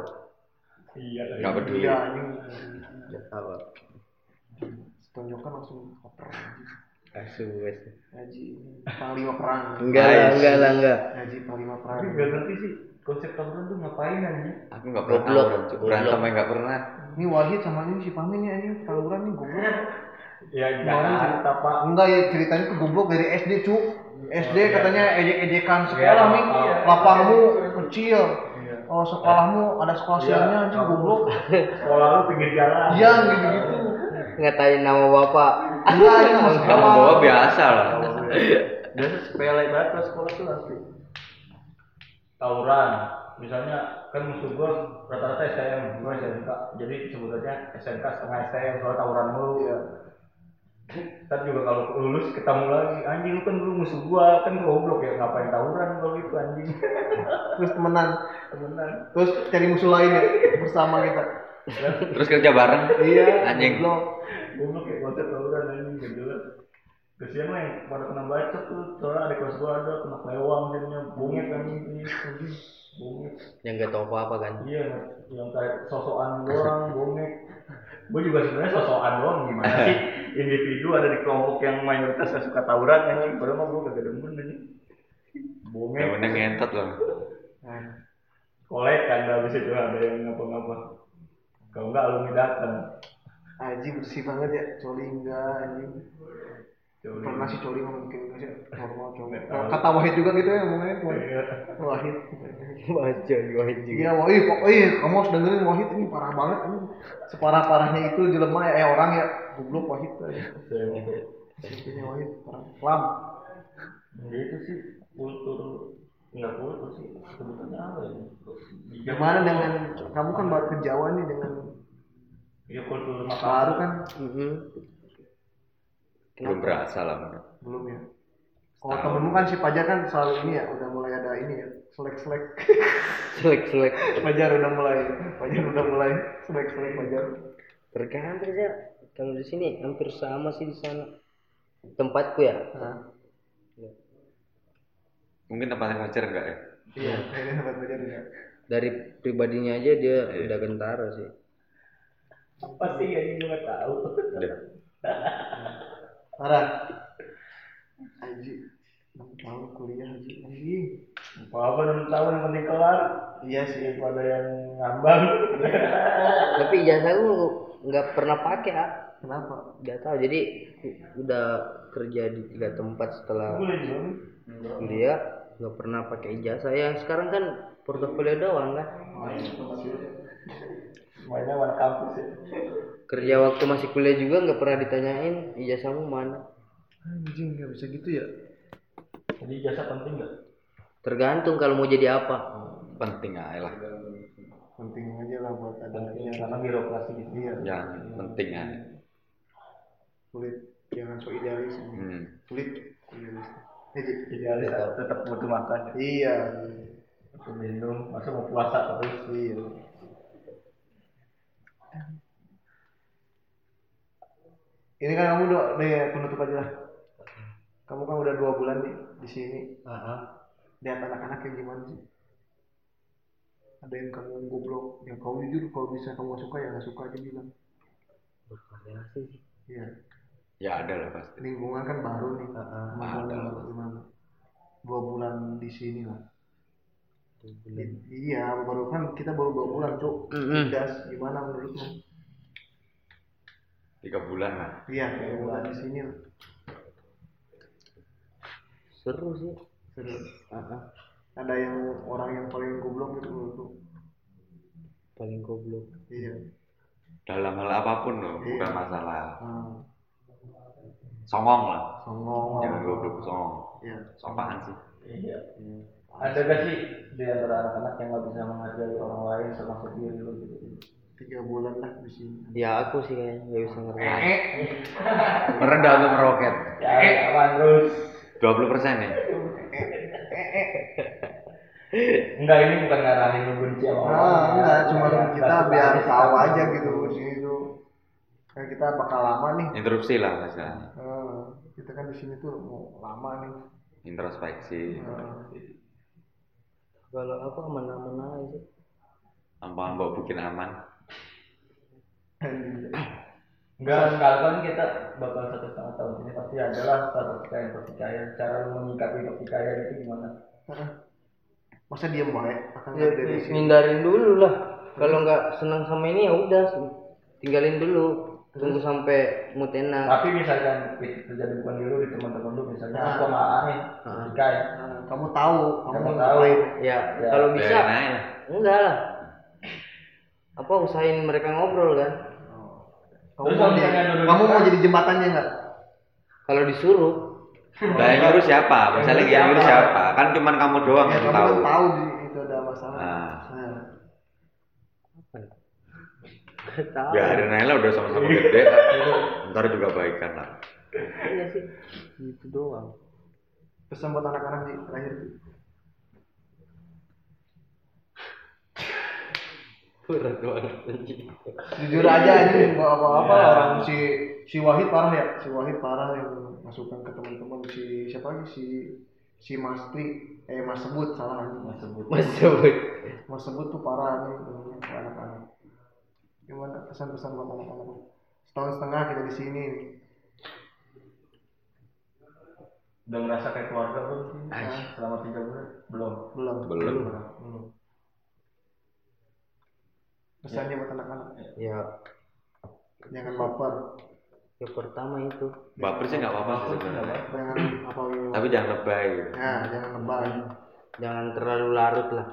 iya tadi. Nggak peduli. Iya, anjing. enggak tahu Tonjokan langsung koper. Asu wes Haji panglima perang. enggak lah enggak lah enggak Haji panglima perang. tapi gak ngerti sih konsep tawuran tuh ngapain anjing Aku nggak pernah tawuran, Cuk. berantem aja nggak pernah. Ini Wahid sama ini si Pamin ya ini tawuran nih goblok. [LAUGHS] ya Jakarta pak Enggak ya ceritanya tuh goblok dari SD cu. SD iya. katanya ejek-ejekan Iya, sekolah nih. iya. Lapangmu kecil. Oh sekolahmu ada sekolah siangnya anjing goblok. sekolah lu pinggir jalan Iya gitu-gitu. Ngatain nama bapak sekolah. [LAUGHS] bawa biasa lah. biasa sepele banget lah sekolah tuh asli tawuran misalnya kan musuh gua rata-rata STM gua SMK jadi sebutannya SMK setengah STM soalnya tawuran mulu Iya. Ntar juga kalau lulus ketemu lagi anjing lu kan dulu musuh gua kan goblok ya ngapain tawuran kalau itu anjing Terus temenan. temenan Terus cari musuh lain ya bersama kita. Terus kerja bareng. Iya. Anjing. Goblok. goblok ya konsep tawuran anjing gak jelas kesian lah yang pada kena bacok tuh soalnya ada kelas gua ada kena kelewang jadinya bungit anjing ini bungit yang nggak tahu apa apa kan iya yang kayak sosokan doang bungit gue juga sebenarnya sosokan doang gimana [LAUGHS] sih individu ada di kelompok yang mayoritas gak suka tawuran anjing padahal mah gue gak demen anjing bungit Yang ngentot loh. kolek kan habis itu ada yang ngapa-ngapa kalau enggak alumni datang Aji bersih banget ya, coli enggak anjing. Coli. Pernah sih coli mungkin sih normal coli. Kata Wahid juga gitu ya ngomongnya Wahid. Iya. Wahid. baca [LAUGHS] wahid Iya, Wahid, pokoknya kamu harus dengerin Wahid ini parah banget ini. Separah-parahnya itu jelema ya eh, orang ya goblok Wahid aja. Intinya Wahid parah. Lam. Ya itu sih kultur nggak kultur sih sebutannya apa ya? Gimana dengan kamu kan baru ke Jawa nih dengan Ya kultur baru kan Mm-mm. Belum berasa lah. Belum ya. Kalau temenmu kan si Pajar kan selalu ini ya, udah mulai ada ini ya, selek-selek. selek selek [LAUGHS] Pajar udah mulai, Pajar udah mulai selek-selek Pajar. tergantung ya kalau di sini hampir sama sih di sana tempatku ya Mungkin tempatnya pacar enggak ya? Iya, kayaknya tempat Pajar ya. dari pribadinya aja dia udah kentara sih Pasti ya ini nggak tahu. Parah. Haji, enam tahun kuliah Haji. Apa apa enam tahun yang penting kelar Iya sih. daripada yang ngambang. tapi ijazah aku nggak pernah pakai ah Kenapa? nggak tahu jadi udah kerja di tiga tempat setelah kuliah nggak pernah pakai ijazah yang sekarang kan portofolio doang kan Semuanya warna kampus ya. kerja waktu masih kuliah juga nggak pernah ditanyain ijazahmu mana Anjing, nggak bisa gitu ya? Jadi jasa penting nggak? tergantung kalau mau jadi apa Penting aja lah. Penting aja lah buat ada Penting karena birokrasi gitu. Iya, Yang penting aja. sulit. Jangan so idealis. Hmm. Sulit. Idealis. Haji. Idealis tetap butuh makan. ya. Iya. Butuh minum, masa mau puasa terus. Iya. Ini kan kamu udah, nih penutup aja lah. Kamu kan udah dua bulan nih di sini. Lihat anak-anak yang gimana sih? ada yang kamu goblok yang kau jujur kalau bisa kamu gak suka ya gak suka aja bilang bervariasi sih iya Ya ada lah pasti. lingkungan kan baru nih Emang ada. baru gimana dua bulan di sini lah I- iya baru kan kita baru dua bulan cuk Mm-mm. gas gimana menurutmu Tiga bulan lah. iya dua bulan di sini lah seru sih Seru. Ah, ah. ada yang orang yang paling goblok gitu menurutmu paling goblok iya Dalam hal apa pun loh, Iya. bukan masalah Ah, songong lah. songong Jangan goblok songong. iya Sopaan sih. Iya. Ada gak sih di antara anak-anak yang nggak bisa menghargai orang lain termasuk diri lu gitu? Tiga bulan lah di sini ya aku sih kayaknya nggak bisa ngerti eh merendah untuk meroket Ya, aman terus. 20 persen nih. Enggak ini bukan ngarahin benci sama orang. ah enggak cuma Ya, kita biar tahu aja gitu di sini tuh kan kita bakal lama nih Interupsi lah masalahnya. Ah, kita kan di sini tuh mau lama nih Introspeksi. Ah, kalau aku aman-aman aja sih Ampang bawa bikin aman. Enggak, sekali kan kita bakal satu setengah tahun. Ini pasti adalah satu pertikaian pertikaian. Cara lu menyikapi pertikaian itu gimana? masa diem baik akan ya, dari hindarin dulu lah. Kalau nggak senang sama ini ya udah tinggalin dulu. Tunggu sampai mood enak. Tapi misalkan terjadi bukan di lu di teman-teman lu misalnya Nah. aku sama pertikaian. Nah, kamu tahu kamu Kamu mau tahu. ya, Ya, kalau bisa enggak lah apa usahain mereka ngobrol kan kamu Terus mau kamu mau jadi jembatannya nggak kalau disuruh [LAUGHS] Lah yang nyuruh siapa? Misalnya yang nyuruh siapa? Kan cuman kamu doang ya yang kamu tahu. kan tahu di, itu ada masalah Nah. Nah, tahu Biarin aja lah udah sama-sama [LAUGHS] gede. Ntar juga baikan lah. iya sih gitu doang pesan buat anak-anak di terakhir berat banget anjing jujur aja ini nggak apa-apa Ya. orang si si Wahid parah ya si Wahid parah yang masukan ke teman-teman si siapa lagi si si Mas Tri eh Mas Sebut salah anjing. Mas sebut. mas sebut Mas Sebut tuh parah nih anak-anak gimana pesan-pesan buat anak-anak setahun setengah kita di sini. Udah ngerasa kayak keluarga belum sih? Selama tiga bulan? Belum. belum Belum. belum pesannya buat anak-anak. Ya. Jangan baper. Ya pertama itu. Baper sih nggak apa-apa sih sebenarnya. jangan apa gitu Tapi jangan lebay. gitu. ya jangan lebay. Jangan terlalu larut lah.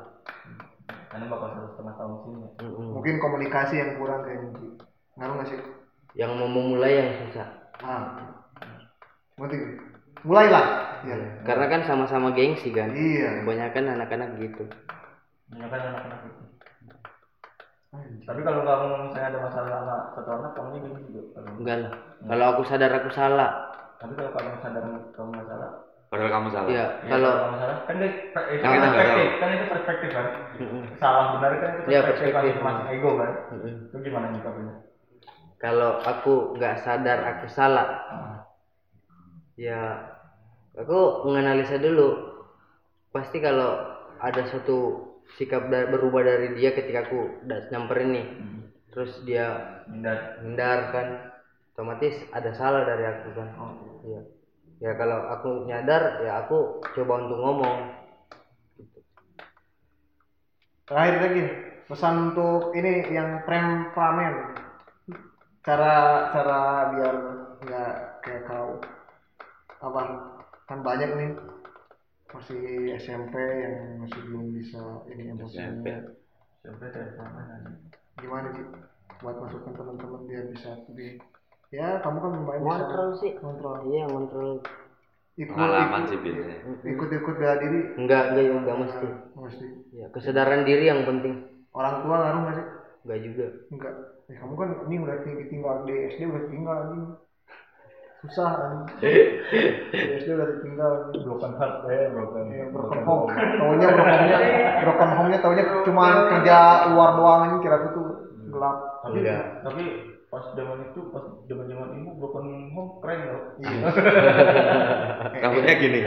Karena bakal satu setengah tahun sini. ya. Mungkin komunikasi yang kurang kayak gitu. Ngaruh nggak sih? Yang mau memulai yang susah. Ah. Penting mulailah. Ya karena kan sama-sama gengsi kan. Iya. Kebanyakan anak-anak gitu. Ya kan anak-anak itu. Tapi kalau kamu misalnya ada masalah sama satu anak, kamu ini juga. Kalau- enggak lah kalau aku sadar aku salah Tapi kalau kamu sadar kamu nggak salah, Padahal kamu salah. ya ya kalau kamu salah, kan itu, itu perspektif, kan itu perspektif kan. Salah benar kan itu Iya, perspektif perspektif. masing-masing ego kan. Mm-mm. Itu gimana nyikapinnya? kalau aku nggak sadar aku salah Ah. ya aku menganalisa dulu pasti kalau ada suatu sikap da- berubah dari dia ketika aku udah nyamperin nih. Terus dia Hindar. hindar kan. Otomatis ada salah dari aku kan. Iya. Ya kalau aku nyadar ya aku coba untuk ngomong. Terakhir lagi pesan untuk ini yang temperamen. Cara cara biar nggak kayak kau apa kan banyak nih masih SMP yang masih belum bisa ini emosinya Sampai teleponan. gimana sih buat masukan teman-teman biar bisa lebih ya kamu kan lumayan bisa kontrol sih. Kontrol iya kontrol ikut Pengalaman ikut, sih biasanya. ikut ikut bela diri. Enggak enggak enggak mesti. Mesti. Ya kesadaran diri yang penting. Orang tua ngaruh nggak sih? Enggak juga. Enggak ya, kamu kan ini udah tinggi tinggal di SD udah tinggal anjing susah anjing di SD udah ditinggal. Broken heart ya, broken. Ya, broken home. [LAUGHS] taunya broken home-nya broken home-nya taunya cuma kerja luar doang anjing kira tuh gelap. Tapi Enggak. tapi pas zaman itu pas zaman zaman ibu broken home keren loh. iya. [LAUGHS] Rambutnya gini.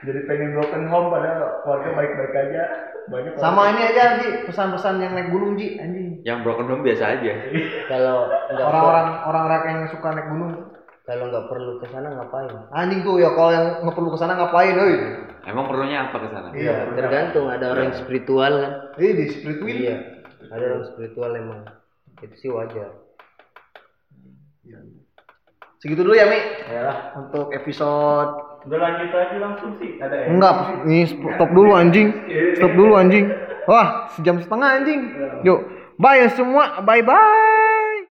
Jadi pengen broken home padahal keluarga baik-baik aja banyak orang- Sama ini aja Ji, pesan-pesan yang naik gunung Ji, anjing. Yang broken home biasa aja. [LAUGHS] kalau Orang-orang orang rakyat yang suka naik gunung. kalau nggak perlu ke sana ngapain Anjing tuh ya kalau yang nggak perlu ke sana ngapain, euy. Emang perlunya apa ke sana? Iya. tergantung ada orang yang spiritual kan Eh di spiritual. iya ada orang spiritual emang itu sih wajar Segitu dulu ya, Mi. ya lah Untuk episode udah lanjut aja langsung sih ada ya Enggak, ini stop dulu anjing. Stop dulu anjing. [LAUGHS] Wah, sejam setengah anjing. Yuk, bye semua. Bye bye.